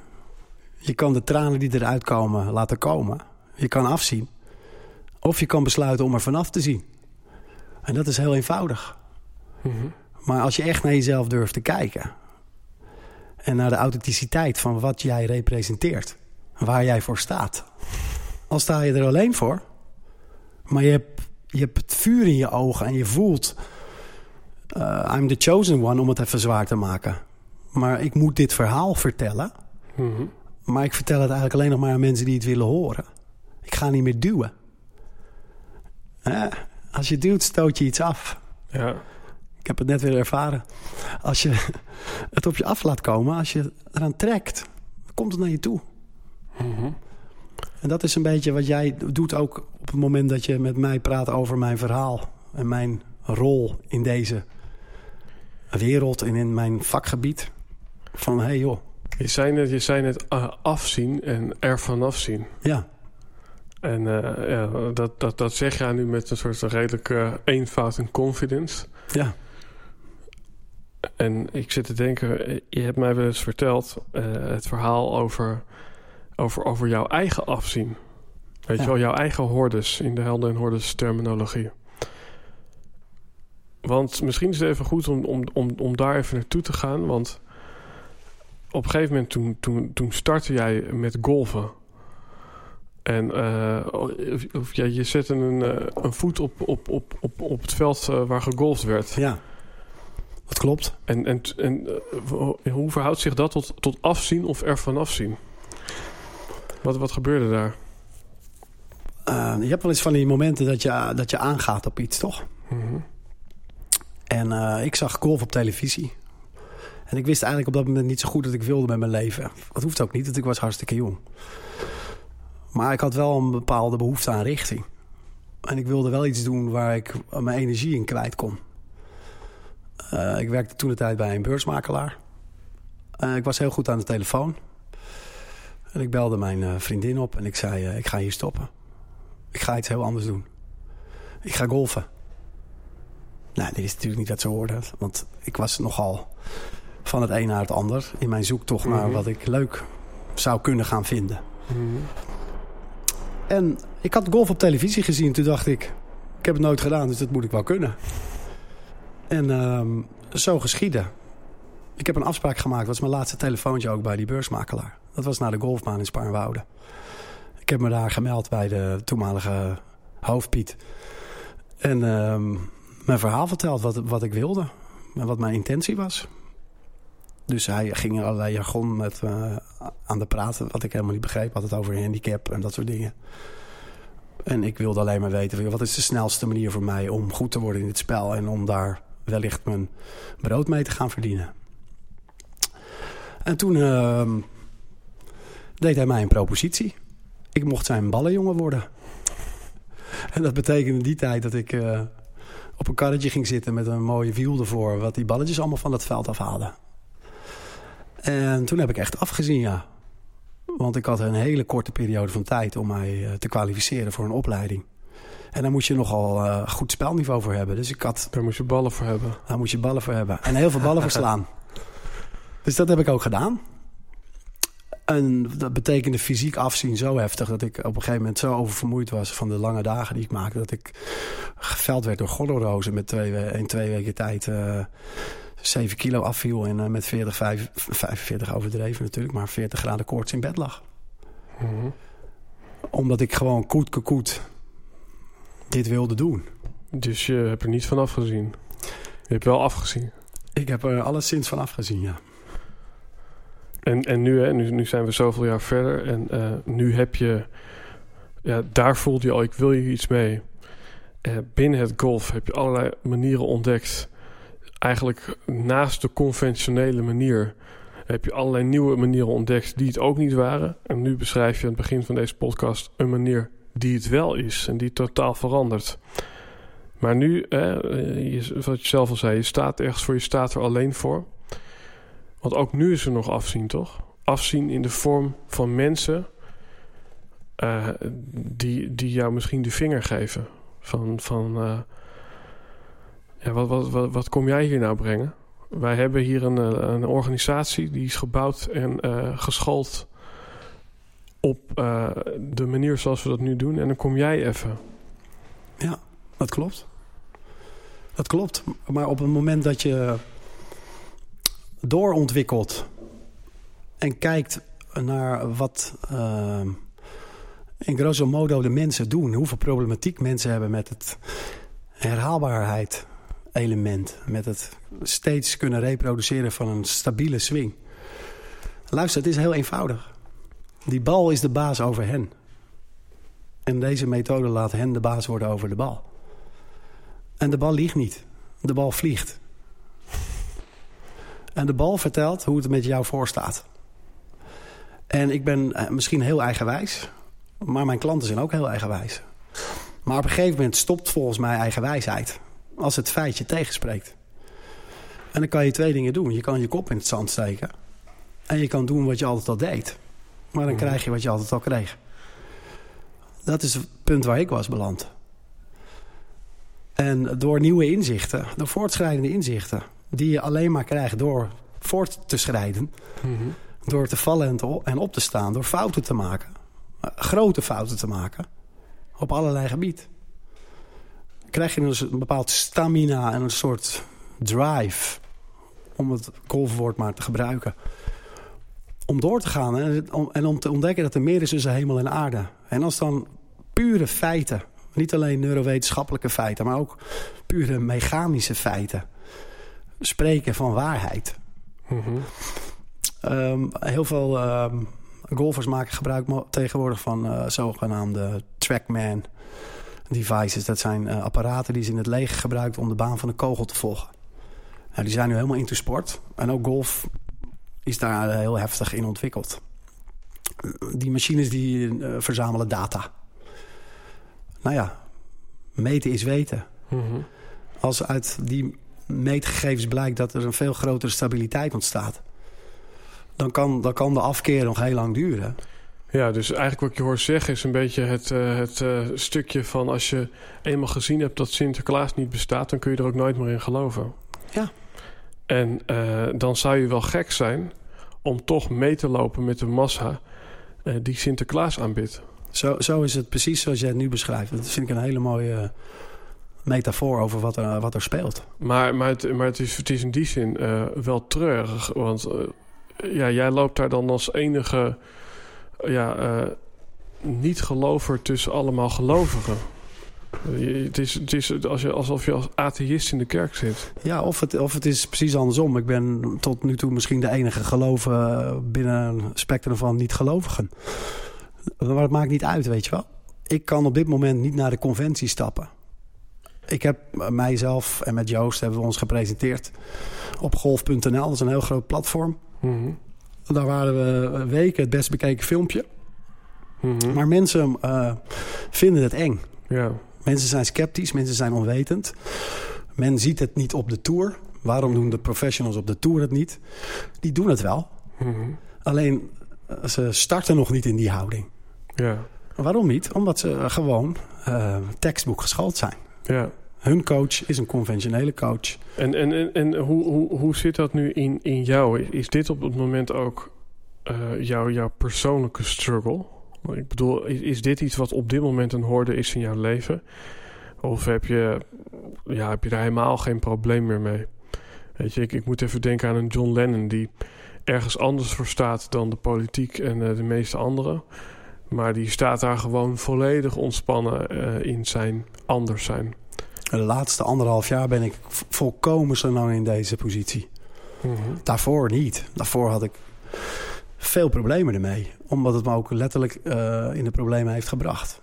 Je kan de tranen die eruit komen laten komen. Je kan afzien. Of je kan besluiten om er vanaf te zien. En dat is heel eenvoudig. Maar als je echt naar jezelf durft te kijken... en naar de authenticiteit van wat jij representeert... waar jij voor staat... al sta je er alleen voor... maar je hebt, je hebt het vuur in je ogen en je voelt... eh, I'm the chosen one, om het even zwaar te maken. Maar ik moet dit verhaal vertellen... Mhm. maar ik vertel het eigenlijk alleen nog maar aan mensen die het willen horen. Ik ga niet meer duwen. Hè? Als je duwt, stoot je iets af. Ja. Ik heb het net weer ervaren. Als je het op je af laat komen, als je eraan trekt, komt het naar je toe. Mhm. En dat is een beetje wat jij doet ook op het moment dat je met mij praat over mijn verhaal. En mijn rol in deze wereld en in mijn vakgebied. Van, hé hey joh, Je zei net, je zei net eh, afzien en er vanaf zien. ja, En eh, ja, dat, dat, dat zeg jij nu met een soort redelijk eh, eenvoud en confidence. ja, En ik zit te denken, je hebt mij wel eens verteld eh, het verhaal over, over, over jouw eigen afzien. Weet Ja. je wel, jouw eigen hordes in de helden en hordes terminologie. Want misschien is het even goed om, om, om, om daar even naartoe te gaan. Want op een gegeven moment toen, toen, toen startte jij met golven. En eh, of, of, ja, je zette een, eh, een voet op, op, op, op, op het veld eh, waar gegolfd werd. ja. Dat klopt. En, en, en eh, hoe verhoudt zich dat tot, tot afzien of er vanaf zien? Wat, wat gebeurde daar? Eh, je hebt wel eens van die momenten dat je, dat je aangaat op iets, toch? Mhm. En eh, ik zag golf op televisie. En ik wist eigenlijk op dat moment niet zo goed wat ik wilde met mijn leven. Dat hoeft ook niet, want ik was hartstikke jong. Maar ik had wel een bepaalde behoefte aan richting. En ik wilde wel iets doen waar ik mijn energie in kwijt kon. Eh, ik werkte toen de tijd bij een beursmakelaar. Eh, ik was heel goed aan de telefoon. En ik belde mijn eh, vriendin op en ik zei... ik ga hier stoppen. Ik ga iets heel anders doen. Ik ga golfen. Nou, dit is natuurlijk niet wat ze hoorde. Want ik was nogal van het een naar het ander... in mijn zoektocht naar Mhm. wat ik leuk zou kunnen gaan vinden. Mhm. En ik had golf op televisie gezien. Toen dacht ik, ik heb het nooit gedaan, dus dat moet ik wel kunnen. En ehm, zo geschieden. Ik heb een afspraak gemaakt. Dat was mijn laatste telefoontje ook bij die beursmakelaar. Dat was naar de golfbaan in Spaarnwoude. Ik heb me daar gemeld bij de toenmalige hoofdpiet. En ehm, mijn verhaal verteld wat, wat ik wilde. En wat mijn intentie was. Dus hij ging er allerlei jargon met, eh, aan de praten. Wat ik helemaal niet begreep. Had het over handicap en dat soort dingen. En ik wilde alleen maar weten. Wat is de snelste manier voor mij om goed te worden in dit spel. En om daar wellicht mijn brood mee te gaan verdienen. En toen ehm, deed hij mij een propositie. Ik mocht zijn ballenjongen worden. En dat betekende in die tijd dat ik uh, op een karretje ging zitten met een mooie wiel ervoor. Wat die balletjes allemaal van het veld afhaalde. En toen heb ik echt afgezien, ja. Want ik had een hele korte periode van tijd om mij uh, te kwalificeren voor een opleiding. En daar moet je nogal uh, goed spelniveau voor hebben. Dus ik had... Daar moet je ballen voor hebben. Daar moet je ballen voor hebben. En heel veel ballen voor slaan. Dus dat heb ik ook gedaan. En dat betekende fysiek afzien zo heftig... dat ik op een gegeven moment zo oververmoeid was... van de lange dagen die ik maakte... dat ik geveld werd door gordelrozen met twee, in twee weken tijd... Uh, 7 kilo afviel en uh, met 40, 5, 45 overdreven natuurlijk... maar 40 graden koorts in bed lag. Mm -hmm. Omdat ik gewoon koet koet dit wilde doen. Dus je hebt er niet van afgezien? Je hebt wel afgezien? Ik heb er alleszins van afgezien, ja. En, en nu, hè, nu, nu zijn we zoveel jaar verder en uh, nu heb je... Ja, daar voelde je al, ik wil je iets mee. Uh, binnen het golf heb je allerlei manieren ontdekt. Eigenlijk naast de conventionele manier heb je allerlei nieuwe manieren ontdekt die het ook niet waren. En nu beschrijf je aan het begin van deze podcast een manier die het wel is en die totaal verandert. Maar nu, hè, je, wat je zelf al zei, je staat ergens voor, je staat er alleen voor. Want ook nu is er nog afzien, toch? Afzien in de vorm van mensen uh, die, die jou misschien de vinger geven. Van, van uh, wat, wat, wat, wat kom jij hier nou brengen? Wij hebben hier een, een organisatie die is gebouwd en uh, geschoold op uh, de manier zoals we dat nu doen. En dan kom jij even. Ja, dat klopt. Dat klopt. Maar op het moment dat je doorontwikkelt en kijkt naar wat in grosso modo de mensen doen, hoeveel problematiek mensen hebben met het herhaalbaarheid element, met het steeds kunnen reproduceren van een stabiele swing. Luister, het is heel eenvoudig. Die bal is de baas over hen. En deze methode laat hen de baas worden over de bal. En de bal liegt niet. De bal vliegt. En de bal vertelt hoe het met jou voorstaat. En ik ben eh, misschien heel eigenwijs. Maar mijn klanten zijn ook heel eigenwijs. Maar op een gegeven moment stopt volgens mij eigenwijsheid. Als het feitje tegenspreekt. En dan kan je twee dingen doen. Je kan je kop in het zand steken. En je kan doen wat je altijd al deed. Maar dan krijg je wat je altijd al kreeg. Dat is het punt waar ik was beland. En door nieuwe inzichten, door voortschrijdende inzichten... die je alleen maar krijgt door voort te schrijden... Mm -hmm. door te vallen en, op te staan, door fouten te maken... grote fouten te maken, op allerlei gebied... krijg je dus een bepaald stamina en een soort drive... om het golfwoord maar te gebruiken om door te gaan en om, en om te ontdekken dat er meer is tussen hemel en aarde. En als dan pure feiten, niet alleen neurowetenschappelijke feiten... maar ook pure mechanische feiten, spreken van waarheid. Mm -hmm. um, heel veel um, golfers maken gebruik tegenwoordig van uh, zogenaamde trackman devices. Dat zijn uh, apparaten die ze in het leger gebruiken om de baan van een kogel te volgen. Nou, die zijn nu helemaal into sport. En ook golf is daar heel heftig in ontwikkeld. Die machines die uh, verzamelen data. Nou ja, meten is weten. Mm -hmm. Als uit die meetgegevens blijkt dat er een veel grotere stabiliteit ontstaat... dan kan, dan kan de afkeer nog heel lang duren. Ja, dus eigenlijk wat je hoort zeggen is een beetje het, uh, het uh, stukje van... als je eenmaal gezien hebt dat Sinterklaas niet bestaat... dan kun je er ook nooit meer in geloven. Ja. En uh, dan zou je wel gek zijn om toch mee te lopen met de massa die Sinterklaas aanbidt. Zo, zo is het precies zoals jij het nu beschrijft. Dat vind ik een hele mooie metafoor over wat er, wat er speelt. Maar, maar, het, maar het, is, het is in die zin wel treurig. Want ja, jij loopt daar dan als enige ja, niet-gelover tussen allemaal gelovigen. Het is, het is als je, alsof je als atheïst in de kerk zit. Ja, of het, of het is precies andersom. Ik ben tot nu toe misschien de enige geloven binnen een spectrum van niet-gelovigen. Maar het maakt niet uit, weet je wel. Ik kan op dit moment niet naar de conventie stappen. Ik heb mijzelf en met Joost hebben we ons gepresenteerd op golf.nl. Dat is een heel groot platform. Mm -hmm. Daar waren we weken het best bekeken filmpje. Mm -hmm. Maar mensen uh, vinden het eng. Ja. Mensen zijn sceptisch, mensen zijn onwetend. Men ziet het niet op de tour. Waarom doen de professionals op de tour het niet? Die doen het wel. Mhm. Alleen eh, ze starten nog niet in die houding. Ja, Waarom niet? Omdat ze eh, gewoon uh, tekstboek geschoold zijn. ja. Hun coach is een conventionele coach. En, en, en, en hoe, hoe, hoe zit dat nu in, in jou? Is dit op het moment ook uh, jouw, jouw persoonlijke struggle? Ik bedoel, is, is dit iets wat op dit moment een horde is in jouw leven? Of heb je, ja, heb je daar helemaal geen probleem meer mee? Weet je, ik, ik moet even denken aan een John Lennon die ergens anders voor staat dan de politiek en uh, de meeste anderen. Maar die staat daar gewoon volledig ontspannen uh, in zijn anders zijn. De laatste anderhalf jaar ben ik volkomen zo lang in deze positie. Mhm. Mm -hmm. Daarvoor niet. Daarvoor had ik veel problemen ermee. Omdat het me ook letterlijk uh, in de problemen heeft gebracht.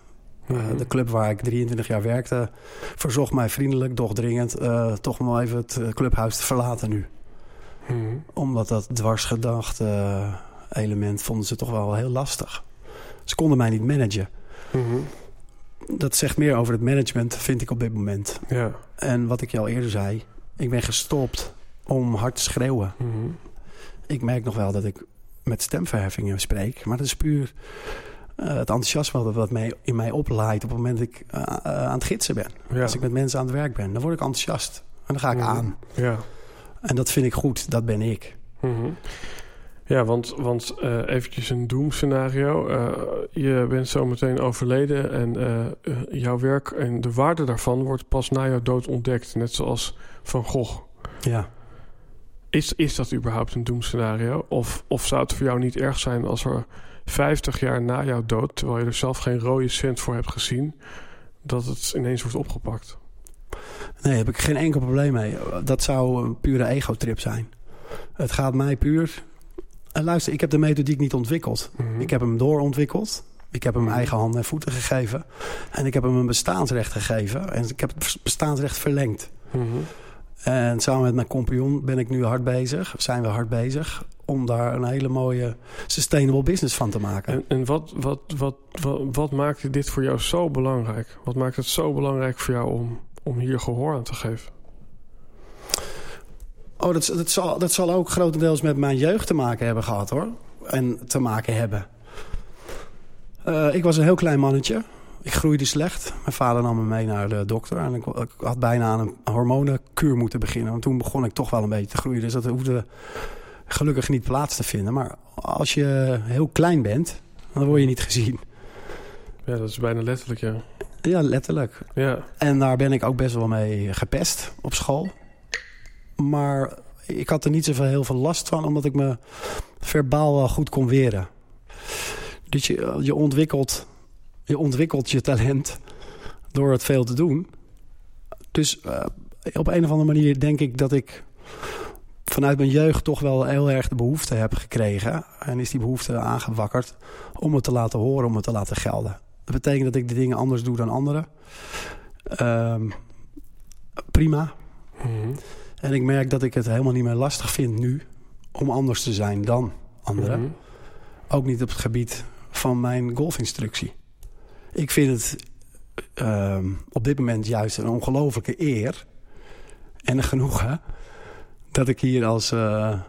Mm -hmm. uh, de club waar ik 23 jaar werkte... verzocht mij vriendelijk, doch dringend... Uh, toch maar even het clubhuis te verlaten nu. Mm -hmm. Omdat dat dwarsgedachte element vonden ze toch wel heel lastig. Ze konden mij niet managen. -hmm. Dat zegt meer over het management, vind ik op dit moment. Ja. En wat ik je al eerder zei... ik ben gestopt om hard te schreeuwen. -hmm. Ik merk nog wel dat ik met stemverheffingen spreek. Maar dat is puur uh, het enthousiasme wat mij, in mij oplaait... op het moment dat ik uh, uh, aan het gidsen ben. Ja. Als ik met mensen aan het werk ben, dan word ik enthousiast. En dan ga ik Mhm. aan. Ja. En dat vind ik goed, dat ben ik. Mhm. Ja, want, want uh, eventjes een doemscenario. Uh, je bent zometeen overleden en uh, jouw werk en de waarde daarvan wordt pas na jouw dood ontdekt. Net zoals Van Gogh. Ja. Is, is dat überhaupt een doemscenario? Of, of zou het voor jou niet erg zijn als er 50 jaar na jouw dood, terwijl je er zelf geen rode cent voor hebt gezien, dat het ineens wordt opgepakt? Nee, heb ik geen enkel probleem mee. Dat zou een pure ego-trip zijn. Het gaat mij puur en luister, ik heb de methodiek niet ontwikkeld. Mhm. Ik heb hem doorontwikkeld. Ik heb hem eigen handen en voeten gegeven. En ik heb hem een bestaansrecht gegeven. En ik heb het bestaansrecht verlengd. Mhm. En samen met mijn compagnon ben ik nu hard bezig. Zijn we hard bezig om daar een hele mooie sustainable business van te maken. En, en wat, wat, wat, wat, wat maakt dit voor jou zo belangrijk? Wat maakt het zo belangrijk voor jou om, om hier gehoor aan te geven? Oh, dat, dat, zal, dat zal ook grotendeels met mijn jeugd te maken hebben gehad, hoor. En te maken hebben. Uh, ik was een heel klein mannetje. Ik groeide slecht. Mijn vader nam me mee naar de dokter. En ik, ik had bijna aan een hormonenkuur moeten beginnen. Want toen begon ik toch wel een beetje te groeien. Dus dat hoefde gelukkig niet plaats te vinden. Maar als je heel klein bent, dan word je niet gezien. Ja, dat is bijna letterlijk, ja. Ja, letterlijk. Ja. En daar ben ik ook best wel mee gepest op school. Maar ik had er niet zoveel heel veel last van, omdat ik me verbaal wel goed kon weren. Dus je, je, ontwikkelt, je ontwikkelt je talent door het veel te doen. Dus uh, op een of andere manier denk ik dat ik vanuit mijn jeugd toch wel heel erg de behoefte heb gekregen. En is die behoefte aangewakkerd om het te laten horen, om het te laten gelden. Dat betekent dat ik de dingen anders doe dan anderen. Uh, prima. Mm. En ik merk dat ik het helemaal niet meer lastig vind nu om anders te zijn dan anderen. Mm -hmm. Ook niet op het gebied van mijn golfinstructie. Ik vind het uh, op dit moment juist een ongelofelijke eer en een genoegen dat ik hier als, uh,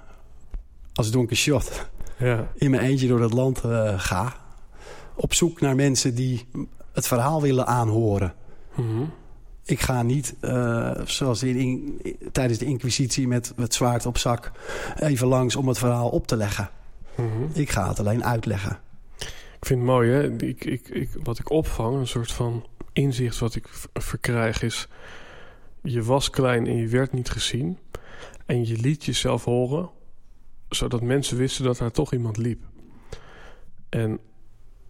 als Don Quixote ja. in mijn eentje door het land uh, ga. Op zoek naar mensen die het verhaal willen aanhoren. Mm -hmm. Ik ga niet, uh, zoals in, in, tijdens de inquisitie met het zwaard op zak... even langs om het verhaal op te leggen. Mm -hmm. Ik ga het alleen uitleggen. Ik vind het mooi, hè? Ik, ik, ik, wat ik opvang, een soort van inzicht wat ik verkrijg is... je was klein en je werd niet gezien... en je liet jezelf horen... zodat mensen wisten dat daar toch iemand liep. En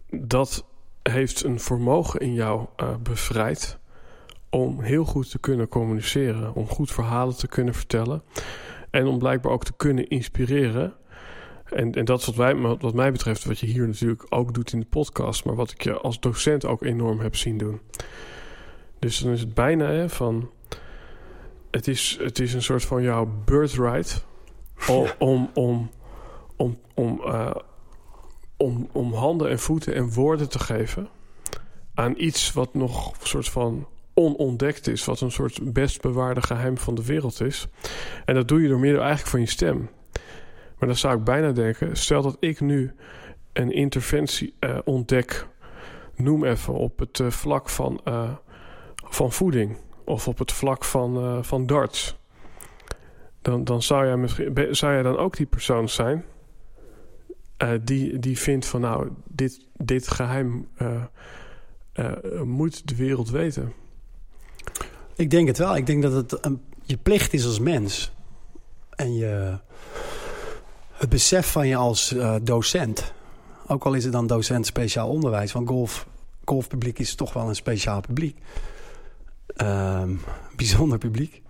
dat heeft een vermogen in jou uh, bevrijd om heel goed te kunnen communiceren, om goed verhalen te kunnen vertellen en om blijkbaar ook te kunnen inspireren. En, en dat is wat, wij, wat mij betreft, wat je hier natuurlijk ook doet in de podcast, maar wat ik je als docent ook enorm heb zien doen. Dus dan is het bijna hè, van. Het is, het is een soort van jouw birthright om, om, om, om, om, uh, om, om handen en voeten en woorden te geven aan iets wat nog een soort van onontdekt is, wat een soort best bewaarde geheim van de wereld is. En dat doe je door middel eigenlijk van je stem. Maar dan zou ik bijna denken, stel dat ik nu een interventie uh, ontdek, noem even op het uh, vlak van, uh, van voeding of op het vlak van, van darts. Dan, dan zou, jij misschien, zou jij dan ook die persoon zijn die, die vindt van nou, dit, dit geheim moet de wereld weten. Ik denk het wel. Ik denk dat het een, je plicht is als mens. En je, het besef van je als uh, docent. Ook al is het dan docent speciaal onderwijs. Want golf, golfpubliek is toch wel een speciaal publiek. Um, bijzonder publiek.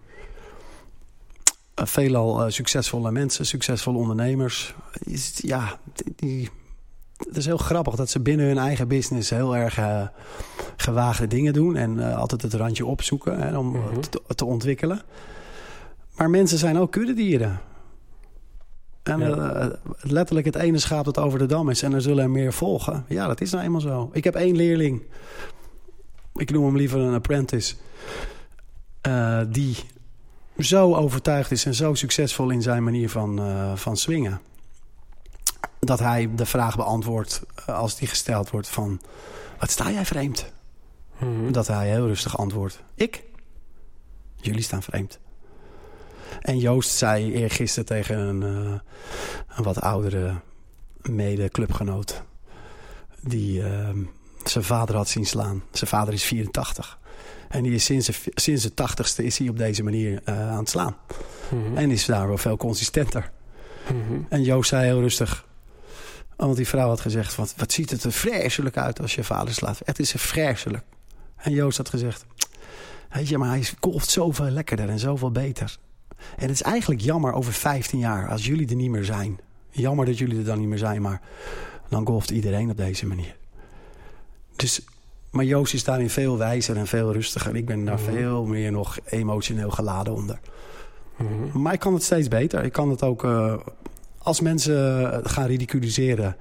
Uh, veelal uh, succesvolle mensen, succesvolle ondernemers. Is, ja, die, het is heel grappig dat ze binnen hun eigen business heel erg uh, gewaagde dingen doen. En uh, altijd het randje opzoeken hè, om mm -hmm. te, te, ontwikkelen. Maar mensen zijn ook kuddedieren. En ja. uh, letterlijk het ene schaap dat over de dam is en er zullen er meer volgen. Ja, dat is nou eenmaal zo. Ik heb één leerling. Ik noem hem liever een apprentice. die zo overtuigd is en zo succesvol in zijn manier van, van swingen dat hij de vraag beantwoordt als die gesteld wordt van... wat sta jij vreemd? Mm-hmm. Dat hij heel rustig antwoordt. Ik? Jullie staan vreemd. En Joost zei eergisteren tegen een, uh, een wat oudere mede-clubgenoot... die uh, zijn vader had zien slaan. Zijn vader is 84. En die is sinds, de, sinds de tachtigste is hij op deze manier uh, aan het slaan. Mm-hmm. En is daar wel veel consistenter. Mm-hmm. En Joost zei heel rustig... Want die vrouw had gezegd, wat, wat ziet het er vreselijk uit als je vader slaat. Het is vreselijk. En Joost had gezegd, weet je, maar hij golft zoveel lekkerder en zoveel beter. En het is eigenlijk jammer over 15 jaar, als jullie er niet meer zijn. Jammer dat jullie er dan niet meer zijn, maar dan golft iedereen op deze manier. Dus, maar Joost is daarin veel wijzer en veel rustiger. Ik ben daar mm -hmm. veel meer nog emotioneel geladen onder. Mm -hmm. Maar ik kan het steeds beter. Ik kan het ook... Uh, als mensen gaan ridiculiseren,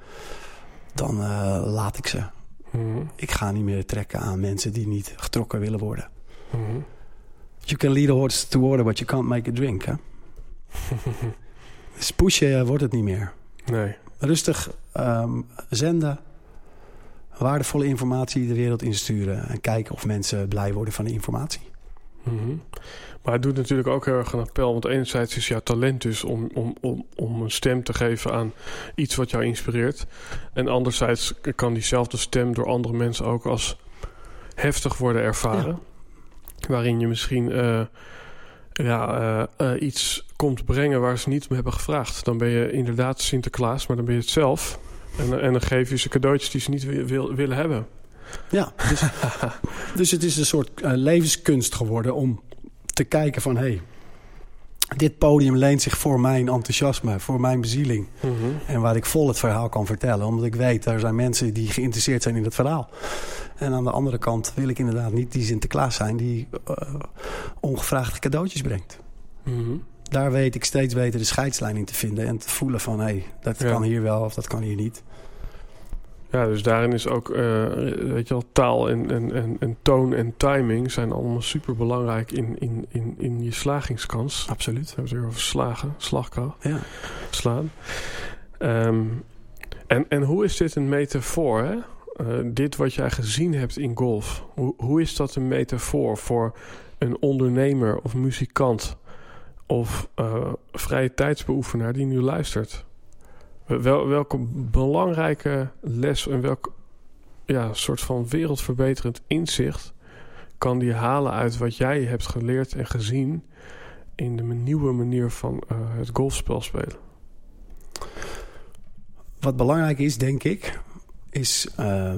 dan uh, laat ik ze. Mm-hmm. Ik ga niet meer trekken aan mensen die niet getrokken willen worden. Mm-hmm. You can lead a horse to water, but you can't make a drink. Hè? dus pushen wordt het niet meer. Nee. Rustig um, zenden. Waardevolle informatie de wereld insturen. En kijken of mensen blij worden van de informatie. Mm-hmm. Maar het doet natuurlijk ook heel erg een appel. Want enerzijds is jouw talent dus om, om, om, om een stem te geven aan iets wat jou inspireert. En anderzijds kan diezelfde stem door andere mensen ook als heftig worden ervaren. Ja. Waarin je misschien uh, ja, uh, uh, iets komt brengen waar ze niet om hebben gevraagd. Dan ben je inderdaad Sinterklaas, maar dan ben je het zelf. En, en dan geef je ze cadeautjes die ze niet wil, wil, willen hebben. Ja, dus, dus het is een soort levenskunst geworden om te kijken van... Hey, dit podium leent zich voor mijn enthousiasme, voor mijn bezieling. Mm -hmm. En waar ik vol het verhaal kan vertellen. Omdat ik weet, er zijn mensen die geïnteresseerd zijn in het verhaal. En aan de andere kant wil ik inderdaad niet die Sinterklaas zijn... die uh, ongevraagde cadeautjes brengt. Mm -hmm. Daar weet ik steeds beter de scheidslijn in te vinden. En te voelen van, hé, hey, dat ja. kan hier wel of dat kan hier niet. Ja, dus daarin is ook, uh, weet je wel, taal en, en, en, en toon en timing zijn allemaal super belangrijk in, in, in, in je slagingskans. Absoluut. We hebben het over slagen, slagkracht, ja. slaan. Um, en, en hoe is dit een metafoor, hè? Uh, dit wat jij gezien hebt in golf, hoe, hoe is dat een metafoor voor een ondernemer of muzikant of uh, vrije tijdsbeoefenaar die nu luistert? Wel, welke belangrijke les en welk ja, soort van wereldverbeterend inzicht kan die halen uit wat jij hebt geleerd en gezien in de nieuwe manier van uh, het golfspel spelen? Wat belangrijk is, denk ik, is uh,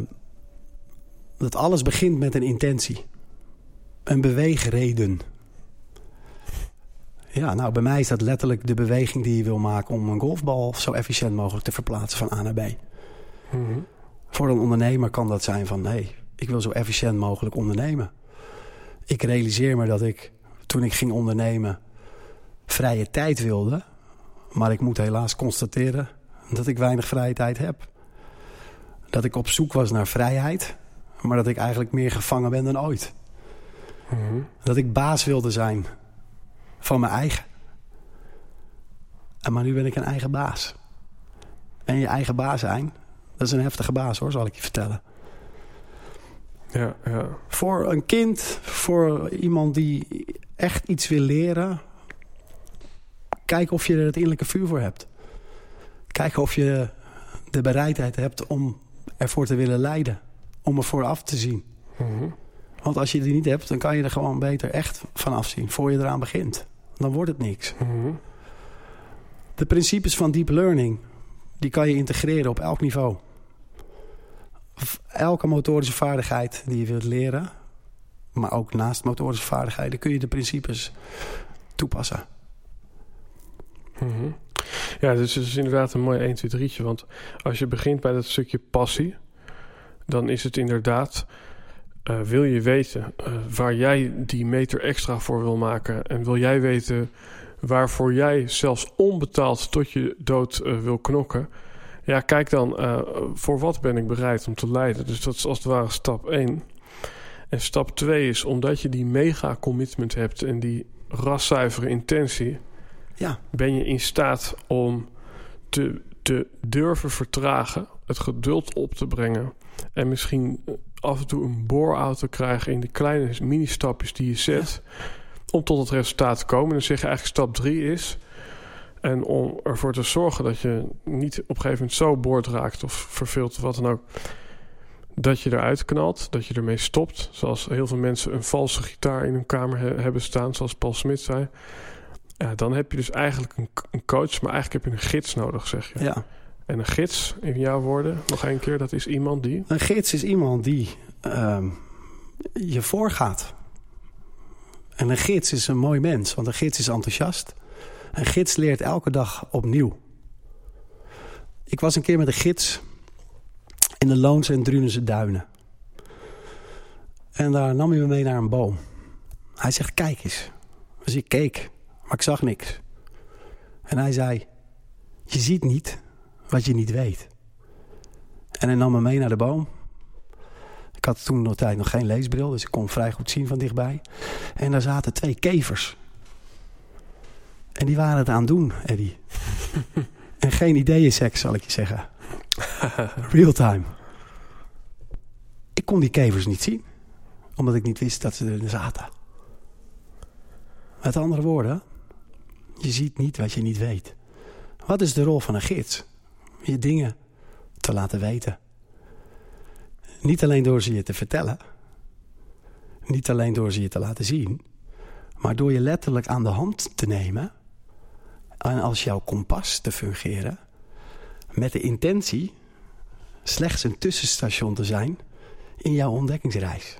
dat alles begint met een intentie. Een beweegreden. Ja, nou bij mij is dat letterlijk de beweging die je wil maken om een golfbal zo efficiënt mogelijk te verplaatsen van A naar B. Mm -hmm. Voor een ondernemer kan dat zijn van nee, ik wil zo efficiënt mogelijk ondernemen. Ik realiseer me dat ik toen ik ging ondernemen vrije tijd wilde. Maar ik moet helaas constateren dat ik weinig vrije tijd heb. Dat ik op zoek was naar vrijheid, maar dat ik eigenlijk meer gevangen ben dan ooit. Mhm. Dat ik baas wilde zijn van mijn eigen. En maar nu ben ik een eigen baas. En je eigen baas zijn, dat is een heftige baas hoor, zal ik je vertellen. Ja, ja. Voor een kind, voor iemand die echt iets wil leren... kijk of je er het innerlijke vuur voor hebt. Kijk of je de bereidheid hebt om ervoor te willen leiden. Om ervoor af te zien. Mhm. Want als je die niet hebt, dan kan je er gewoon beter echt van afzien. Voor je eraan begint. Dan wordt het niks. Mhm. De principes van deep learning, die kan je integreren op elk niveau. Elke motorische vaardigheid die je wilt leren, maar ook naast motorische vaardigheden, kun je de principes toepassen. Mhm. Ja, dus het is inderdaad een mooi 1, 2, 3'tje. Want als je begint bij dat stukje passie, dan is het inderdaad... Uh, wil je weten uh, waar jij die meter extra voor wil maken... en wil jij weten waarvoor jij zelfs onbetaald tot je dood uh, wil knokken... ja, kijk dan, voor wat ben ik bereid om te lijden? Dus dat is als het ware stap 1. En stap 2 is, omdat je die mega commitment hebt... en die raszuivere intentie ja. ben je in staat om te, te durven vertragen, het geduld op te brengen en misschien af en toe een te krijgen in de kleine mini-stapjes die je zet om tot het resultaat te komen. En dan zeg je eigenlijk stap 3 is. En om ervoor te zorgen dat je niet op een gegeven moment zo boord raakt of verveelt of wat dan ook. Dat je eruit knalt, dat je ermee stopt. Zoals heel veel mensen een valse gitaar in hun kamer hebben staan, zoals Paul Smit zei. Ja, dan heb je dus eigenlijk een, een, coach, maar eigenlijk heb je een gids nodig, zeg je. Ja. En een gids, in jouw woorden, nog een keer, dat is iemand die... Een gids is iemand die uh, je voorgaat. En een gids is een mooi mens, want een gids is enthousiast. Een gids leert elke dag opnieuw. Ik was een keer met een gids in de Loonse en Drunense duinen. En daar nam hij me mee naar een boom. Hij zegt, kijk eens. Dus ik keek. Maar ik zag niks. En hij zei, je ziet niet wat je niet weet. En hij nam me mee naar de boom. Ik had toen nog tijd nog geen leesbril, dus ik kon vrij goed zien van dichtbij. En daar zaten twee kevers. En die waren het aan doen, Eddie. en geen ideeënseks, zal ik je zeggen. Real time. Ik kon die kevers niet zien. Omdat ik niet wist dat ze er zaten. Met andere woorden, je ziet niet wat je niet weet. Wat is de rol van een gids? Je dingen te laten weten. Niet alleen door ze je te vertellen. Niet alleen door ze je te laten zien. Maar door je letterlijk aan de hand te nemen. En als jouw kompas te fungeren. Met de intentie slechts een tussenstation te zijn in jouw ontdekkingsreis.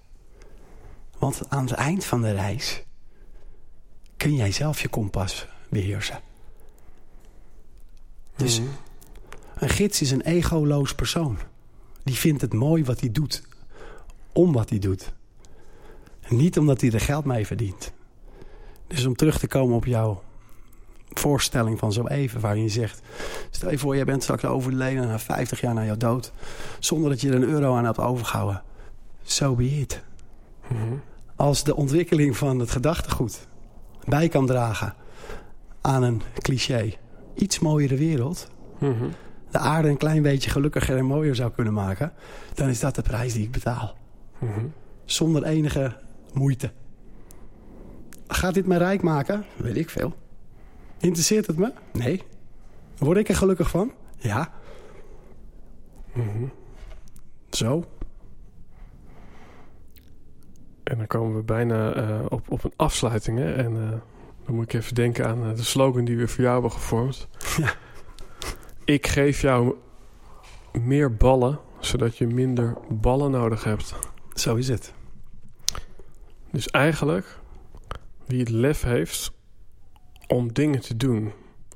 Want aan het eind van de reis kun jij zelf je kompas beheersen. Dus mhm. Een gids is een egoloos persoon. Die vindt het mooi wat hij doet. Om wat hij doet. niet omdat hij er geld mee verdient. Dus om terug te komen op jouw voorstelling van zo even... waarin je zegt, stel je voor... jij bent straks overleden na 50 jaar na jouw dood... zonder dat je er een euro aan hebt overgehouden. So be it. Mhm. Als de ontwikkeling van het gedachtegoed bij kan dragen aan een cliché iets mooiere wereld... Mhm. De aarde een klein beetje gelukkiger en mooier zou kunnen maken... dan is dat de prijs die ik betaal. Mhm. Zonder enige moeite. Gaat dit mij rijk maken? Weet ik veel. Interesseert het me? Nee. Word ik er gelukkig van? Ja. Mhm. Zo. En dan komen we bijna uh, op, op een afsluiting. Hè? En uh, dan moet ik even denken aan uh, de slogan die we voor jou hebben gevormd. Ja. Ik geef jou meer ballen, zodat je minder ballen nodig hebt. Zo is het. Dus eigenlijk, wie het lef heeft om dingen te doen,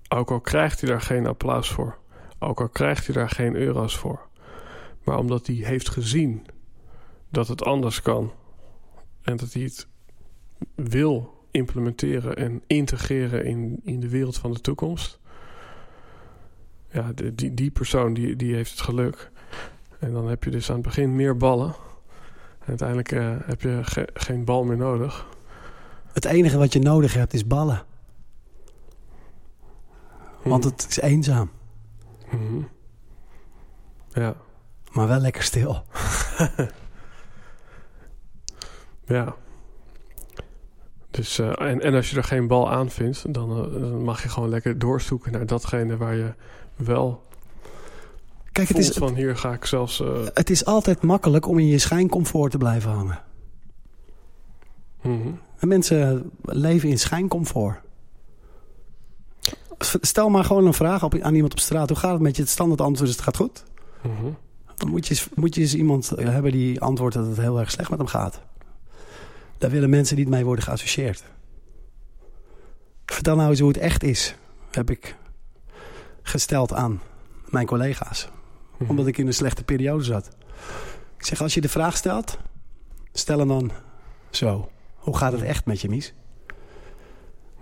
ook al krijgt hij daar geen applaus voor, ook al krijgt hij daar geen euro's voor, maar omdat hij heeft gezien dat het anders kan en dat hij het wil implementeren en integreren in, in de wereld van de toekomst. Ja, die, die persoon die, die heeft het geluk. En dan heb je dus aan het begin meer ballen. Uiteindelijk uh, heb je ge geen bal meer nodig. Het enige wat je nodig hebt is ballen. Want het is eenzaam. Hmm. Ja. Maar wel lekker stil. ja. Dus, uh, en, en als je er geen bal aan vindt, dan, uh, dan, mag je gewoon lekker doorzoeken naar datgene waar je wel. Kijk, het is van hier ga ik zelfs. Uh, het is altijd makkelijk om in je schijncomfort te blijven hangen. Mm -hmm. En mensen leven in schijncomfort. Stel maar gewoon een vraag op, aan iemand op straat. Hoe gaat het met je? Het standaard antwoord is het gaat goed. Mm -hmm. Dan moet je, moet je eens iemand hebben die antwoordt dat het heel erg slecht met hem gaat. Daar willen mensen niet mee worden geassocieerd. Vertel nou eens hoe het echt is, heb ik gesteld aan mijn collega's. Mhm. Omdat ik in een slechte periode zat. Ik zeg, als je de vraag stelt, stel hem dan zo. Hoe gaat het echt met je, Mies?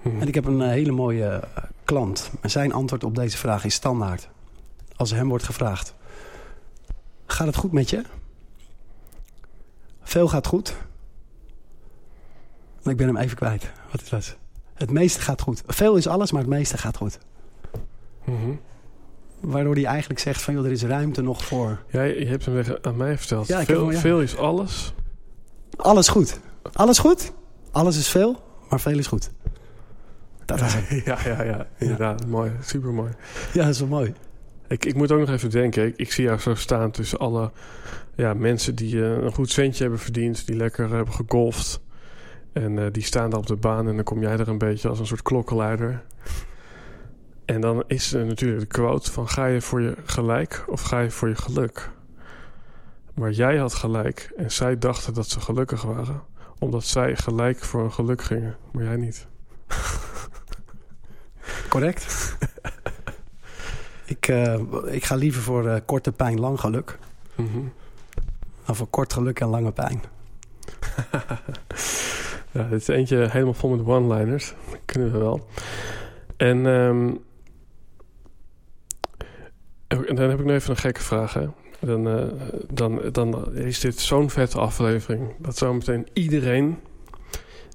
Mhm. En ik heb een uh, hele mooie uh, klant. En zijn antwoord op deze vraag is standaard. Als hem wordt gevraagd. Gaat het goed met je? Veel gaat goed. Ik ben hem even kwijt. Wat is dat? Het meeste gaat goed. Veel is alles, maar het meeste gaat goed. Mm -hmm. Waardoor hij eigenlijk zegt van... joh, er is ruimte nog voor... Ja, je hebt hem aan mij verteld. Ja, veel, heb hem, ja. veel is alles. Alles goed. Alles goed? Alles is veel, maar veel is goed. Dat is het. ja, ja, ja. Inderdaad. Mooi. Super mooi. Ja, dat is wel mooi. Ik, ik moet ook nog even denken. Ik, ik zie jou zo staan tussen alle ja, mensen die uh, een goed centje hebben verdiend. Die lekker hebben gegolfd. En uh, die staan daar op de baan en dan kom jij er een beetje als een soort klokkenluider. En dan is er natuurlijk de quote van ga je voor je gelijk of ga je voor je geluk? Maar jij had gelijk en zij dachten dat ze gelukkig waren. Omdat zij gelijk voor een geluk gingen, maar jij niet. Correct. ik, uh, ik ga liever voor uh, korte pijn, lang geluk. Mm -hmm. Dan voor kort geluk en lange pijn. Ja, dit is eentje helemaal vol met one-liners. Dat kunnen we wel. En, um, en dan heb ik nu even een gekke vraag. Hè? Dan, uh, dan, dan is dit zo'n vette aflevering... dat zometeen iedereen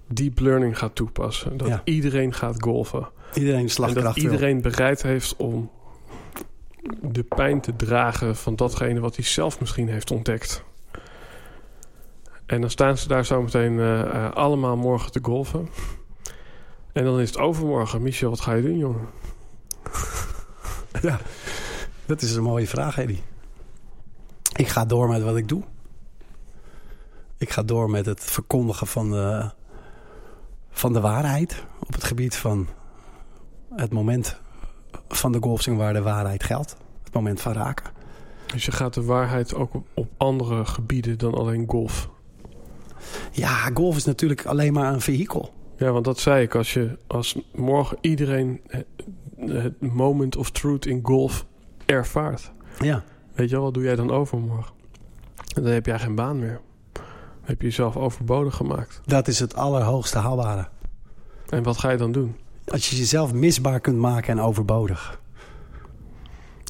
deep learning gaat toepassen. Dat ja. iedereen gaat golfen. Iedereen slagkracht En dat iedereen wil. bereid heeft om de pijn te dragen... van datgene wat hij zelf misschien heeft ontdekt. En dan staan ze daar zometeen uh, uh, allemaal morgen te golfen. En dan is het overmorgen. Michel, wat ga je doen, jongen? ja, dat is een mooie vraag, Eddie. Ik ga door met wat ik doe. Ik ga door met het verkondigen van de, van de waarheid... op het gebied van het moment van de golfswing waar de waarheid geldt. Het moment van raken. Dus je gaat de waarheid ook op, op andere gebieden dan alleen golf ja, golf is natuurlijk alleen maar een vehikel. Ja, want dat zei ik. Als, je, als morgen iedereen het moment of truth in golf ervaart. Ja. Weet je wel, wat doe jij dan overmorgen? En dan heb jij geen baan meer. Dan heb je jezelf overbodig gemaakt. Dat is het allerhoogste haalbare. En wat ga je dan doen? Als je jezelf misbaar kunt maken en overbodig.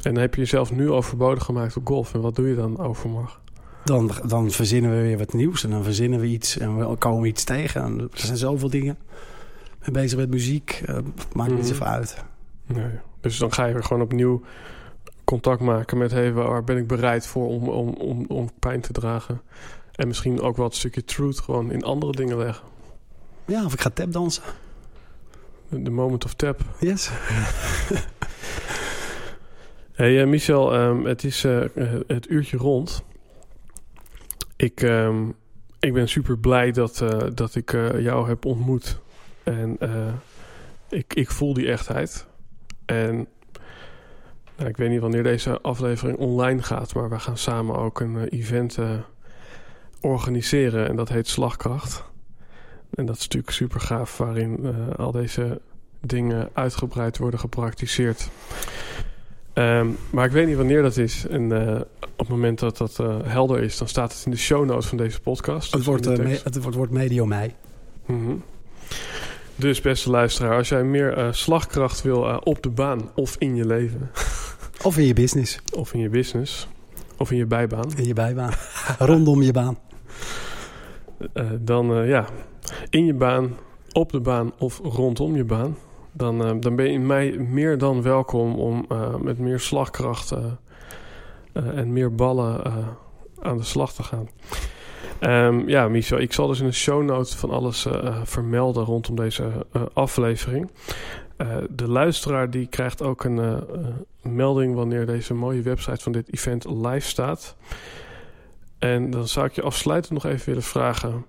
En dan heb je jezelf nu overbodig gemaakt op golf. En wat doe je dan overmorgen? Dan, dan verzinnen we weer wat nieuws en dan verzinnen we iets en we komen iets tegen. En er zijn zoveel dingen. Ik ben bezig met muziek, uh, maakt niet Mhm. zoveel uit. Nee. Dus dan ga je weer gewoon opnieuw contact maken met... Hey, waar ben ik bereid voor om, om, om, om pijn te dragen? En misschien ook wel het stukje truth gewoon in andere dingen leggen. Ja, of ik ga tapdansen. De moment of tap. Yes. Hey uh, Michel, um, het is uh, het uurtje rond. Ik, um, ik ben super blij dat, uh, dat ik jou heb ontmoet. En ik, ik voel die echtheid. En nou, ik weet niet wanneer deze aflevering online gaat, maar we gaan samen ook een event organiseren. En dat heet Slagkracht. En dat is natuurlijk super gaaf, waarin al deze dingen uitgebreid worden gepraktiseerd. Um, maar ik weet niet wanneer dat is. En uh, op het moment dat dat uh, helder is, dan staat het in de show notes van deze podcast. Het wordt, uh, me, het wordt, wordt medio mei. Mm -hmm. Dus beste luisteraar, als jij meer slagkracht wil op de baan of in je leven. Of in je business. Of in je business. Of in je bijbaan. In je bijbaan. Rondom je baan. dan ja, in je baan, op de baan of rondom je baan. Dan, dan ben je in mij meer dan welkom om met meer slagkracht en meer ballen aan de slag te gaan. Um, ja, Michel, ik zal dus in de show notes van alles vermelden rondom deze aflevering. Uh, de luisteraar die krijgt ook een melding wanneer deze mooie website van dit event live staat. En dan zou ik je afsluitend nog even willen vragen: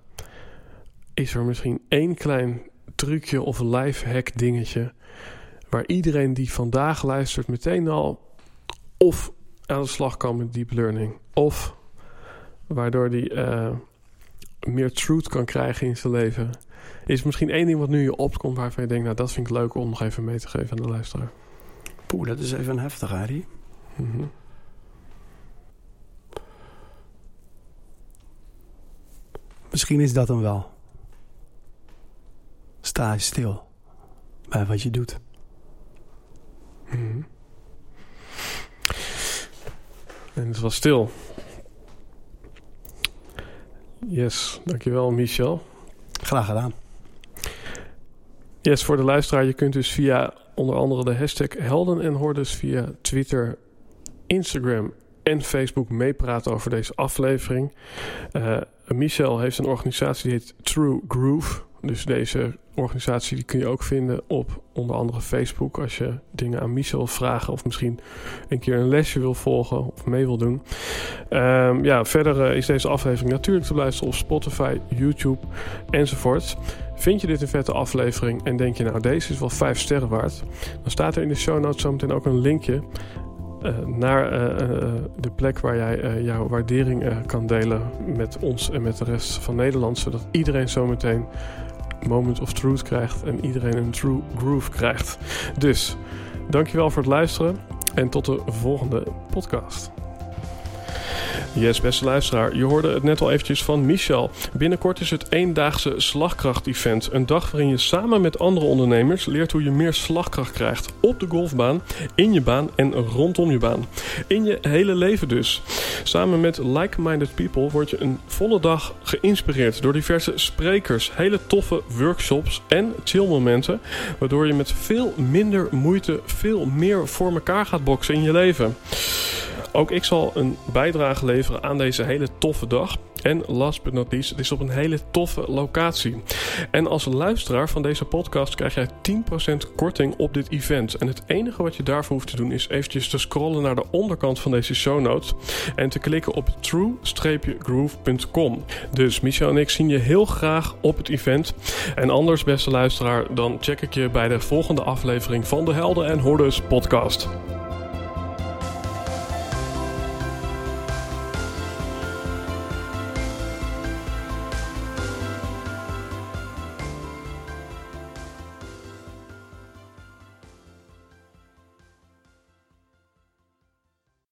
is er misschien één klein trucje of live hack dingetje waar iedereen die vandaag luistert meteen al of aan de slag kan met deep learning of waardoor die meer truth kan krijgen in zijn leven. Is misschien één ding wat nu je opkomt waarvan je denkt, nou dat vind ik leuk om nog even mee te geven aan de luisteraar. Poeh, dat is even heftig, Harry. Mm -hmm. Misschien is dat hem wel. Sta stil bij wat je doet. Mm -hmm. En het was stil. Yes, dankjewel Michel. Graag gedaan. Yes, voor de luisteraar, je kunt dus via onder andere de hashtag Helden en Hordes via Twitter, Instagram en Facebook meepraten over deze aflevering. Uh, Michel heeft een organisatie die heet True Groove. Dus deze organisatie die kun je ook vinden op onder andere Facebook. Als je dingen aan Michel wil vragen of misschien een keer een lesje wil volgen of mee wil doen. Um, ja, verder uh, is deze aflevering natuurlijk te luisteren op Spotify, YouTube enzovoort. Vind je dit een vette aflevering en denk je nou deze is wel 5 sterren waard? Dan staat er in de show notes zometeen ook een linkje uh, naar uh, de plek waar jij jouw waardering kan delen met ons en met de rest van Nederland. Zodat iedereen zometeen moment of truth krijgt en iedereen een true groove krijgt. Dus dankjewel voor het luisteren en tot de volgende podcast. Yes, beste luisteraar, je hoorde het net al eventjes van Michel. Binnenkort is het eendaagse slagkracht-event. Een dag waarin je samen met andere ondernemers leert hoe je meer slagkracht krijgt. Op de golfbaan, in je baan en rondom je baan. In je hele leven dus. Samen met like-minded people word je een volle dag geïnspireerd door diverse sprekers, hele toffe workshops en chillmomenten. Waardoor je met veel minder moeite veel meer voor elkaar gaat boksen in je leven. Ook ik zal een bijdrage leveren aan deze hele toffe dag. En last but not least, het is op een hele toffe locatie. En als luisteraar van deze podcast krijg jij 10% korting op dit event. En het enige wat je daarvoor hoeft te doen is eventjes te scrollen naar de onderkant van deze show notes. En te klikken op true-groove.com. Dus Michel en ik zien je heel graag op het event. En anders, beste luisteraar, dan check ik je bij de volgende aflevering van de Helden en Hordes podcast.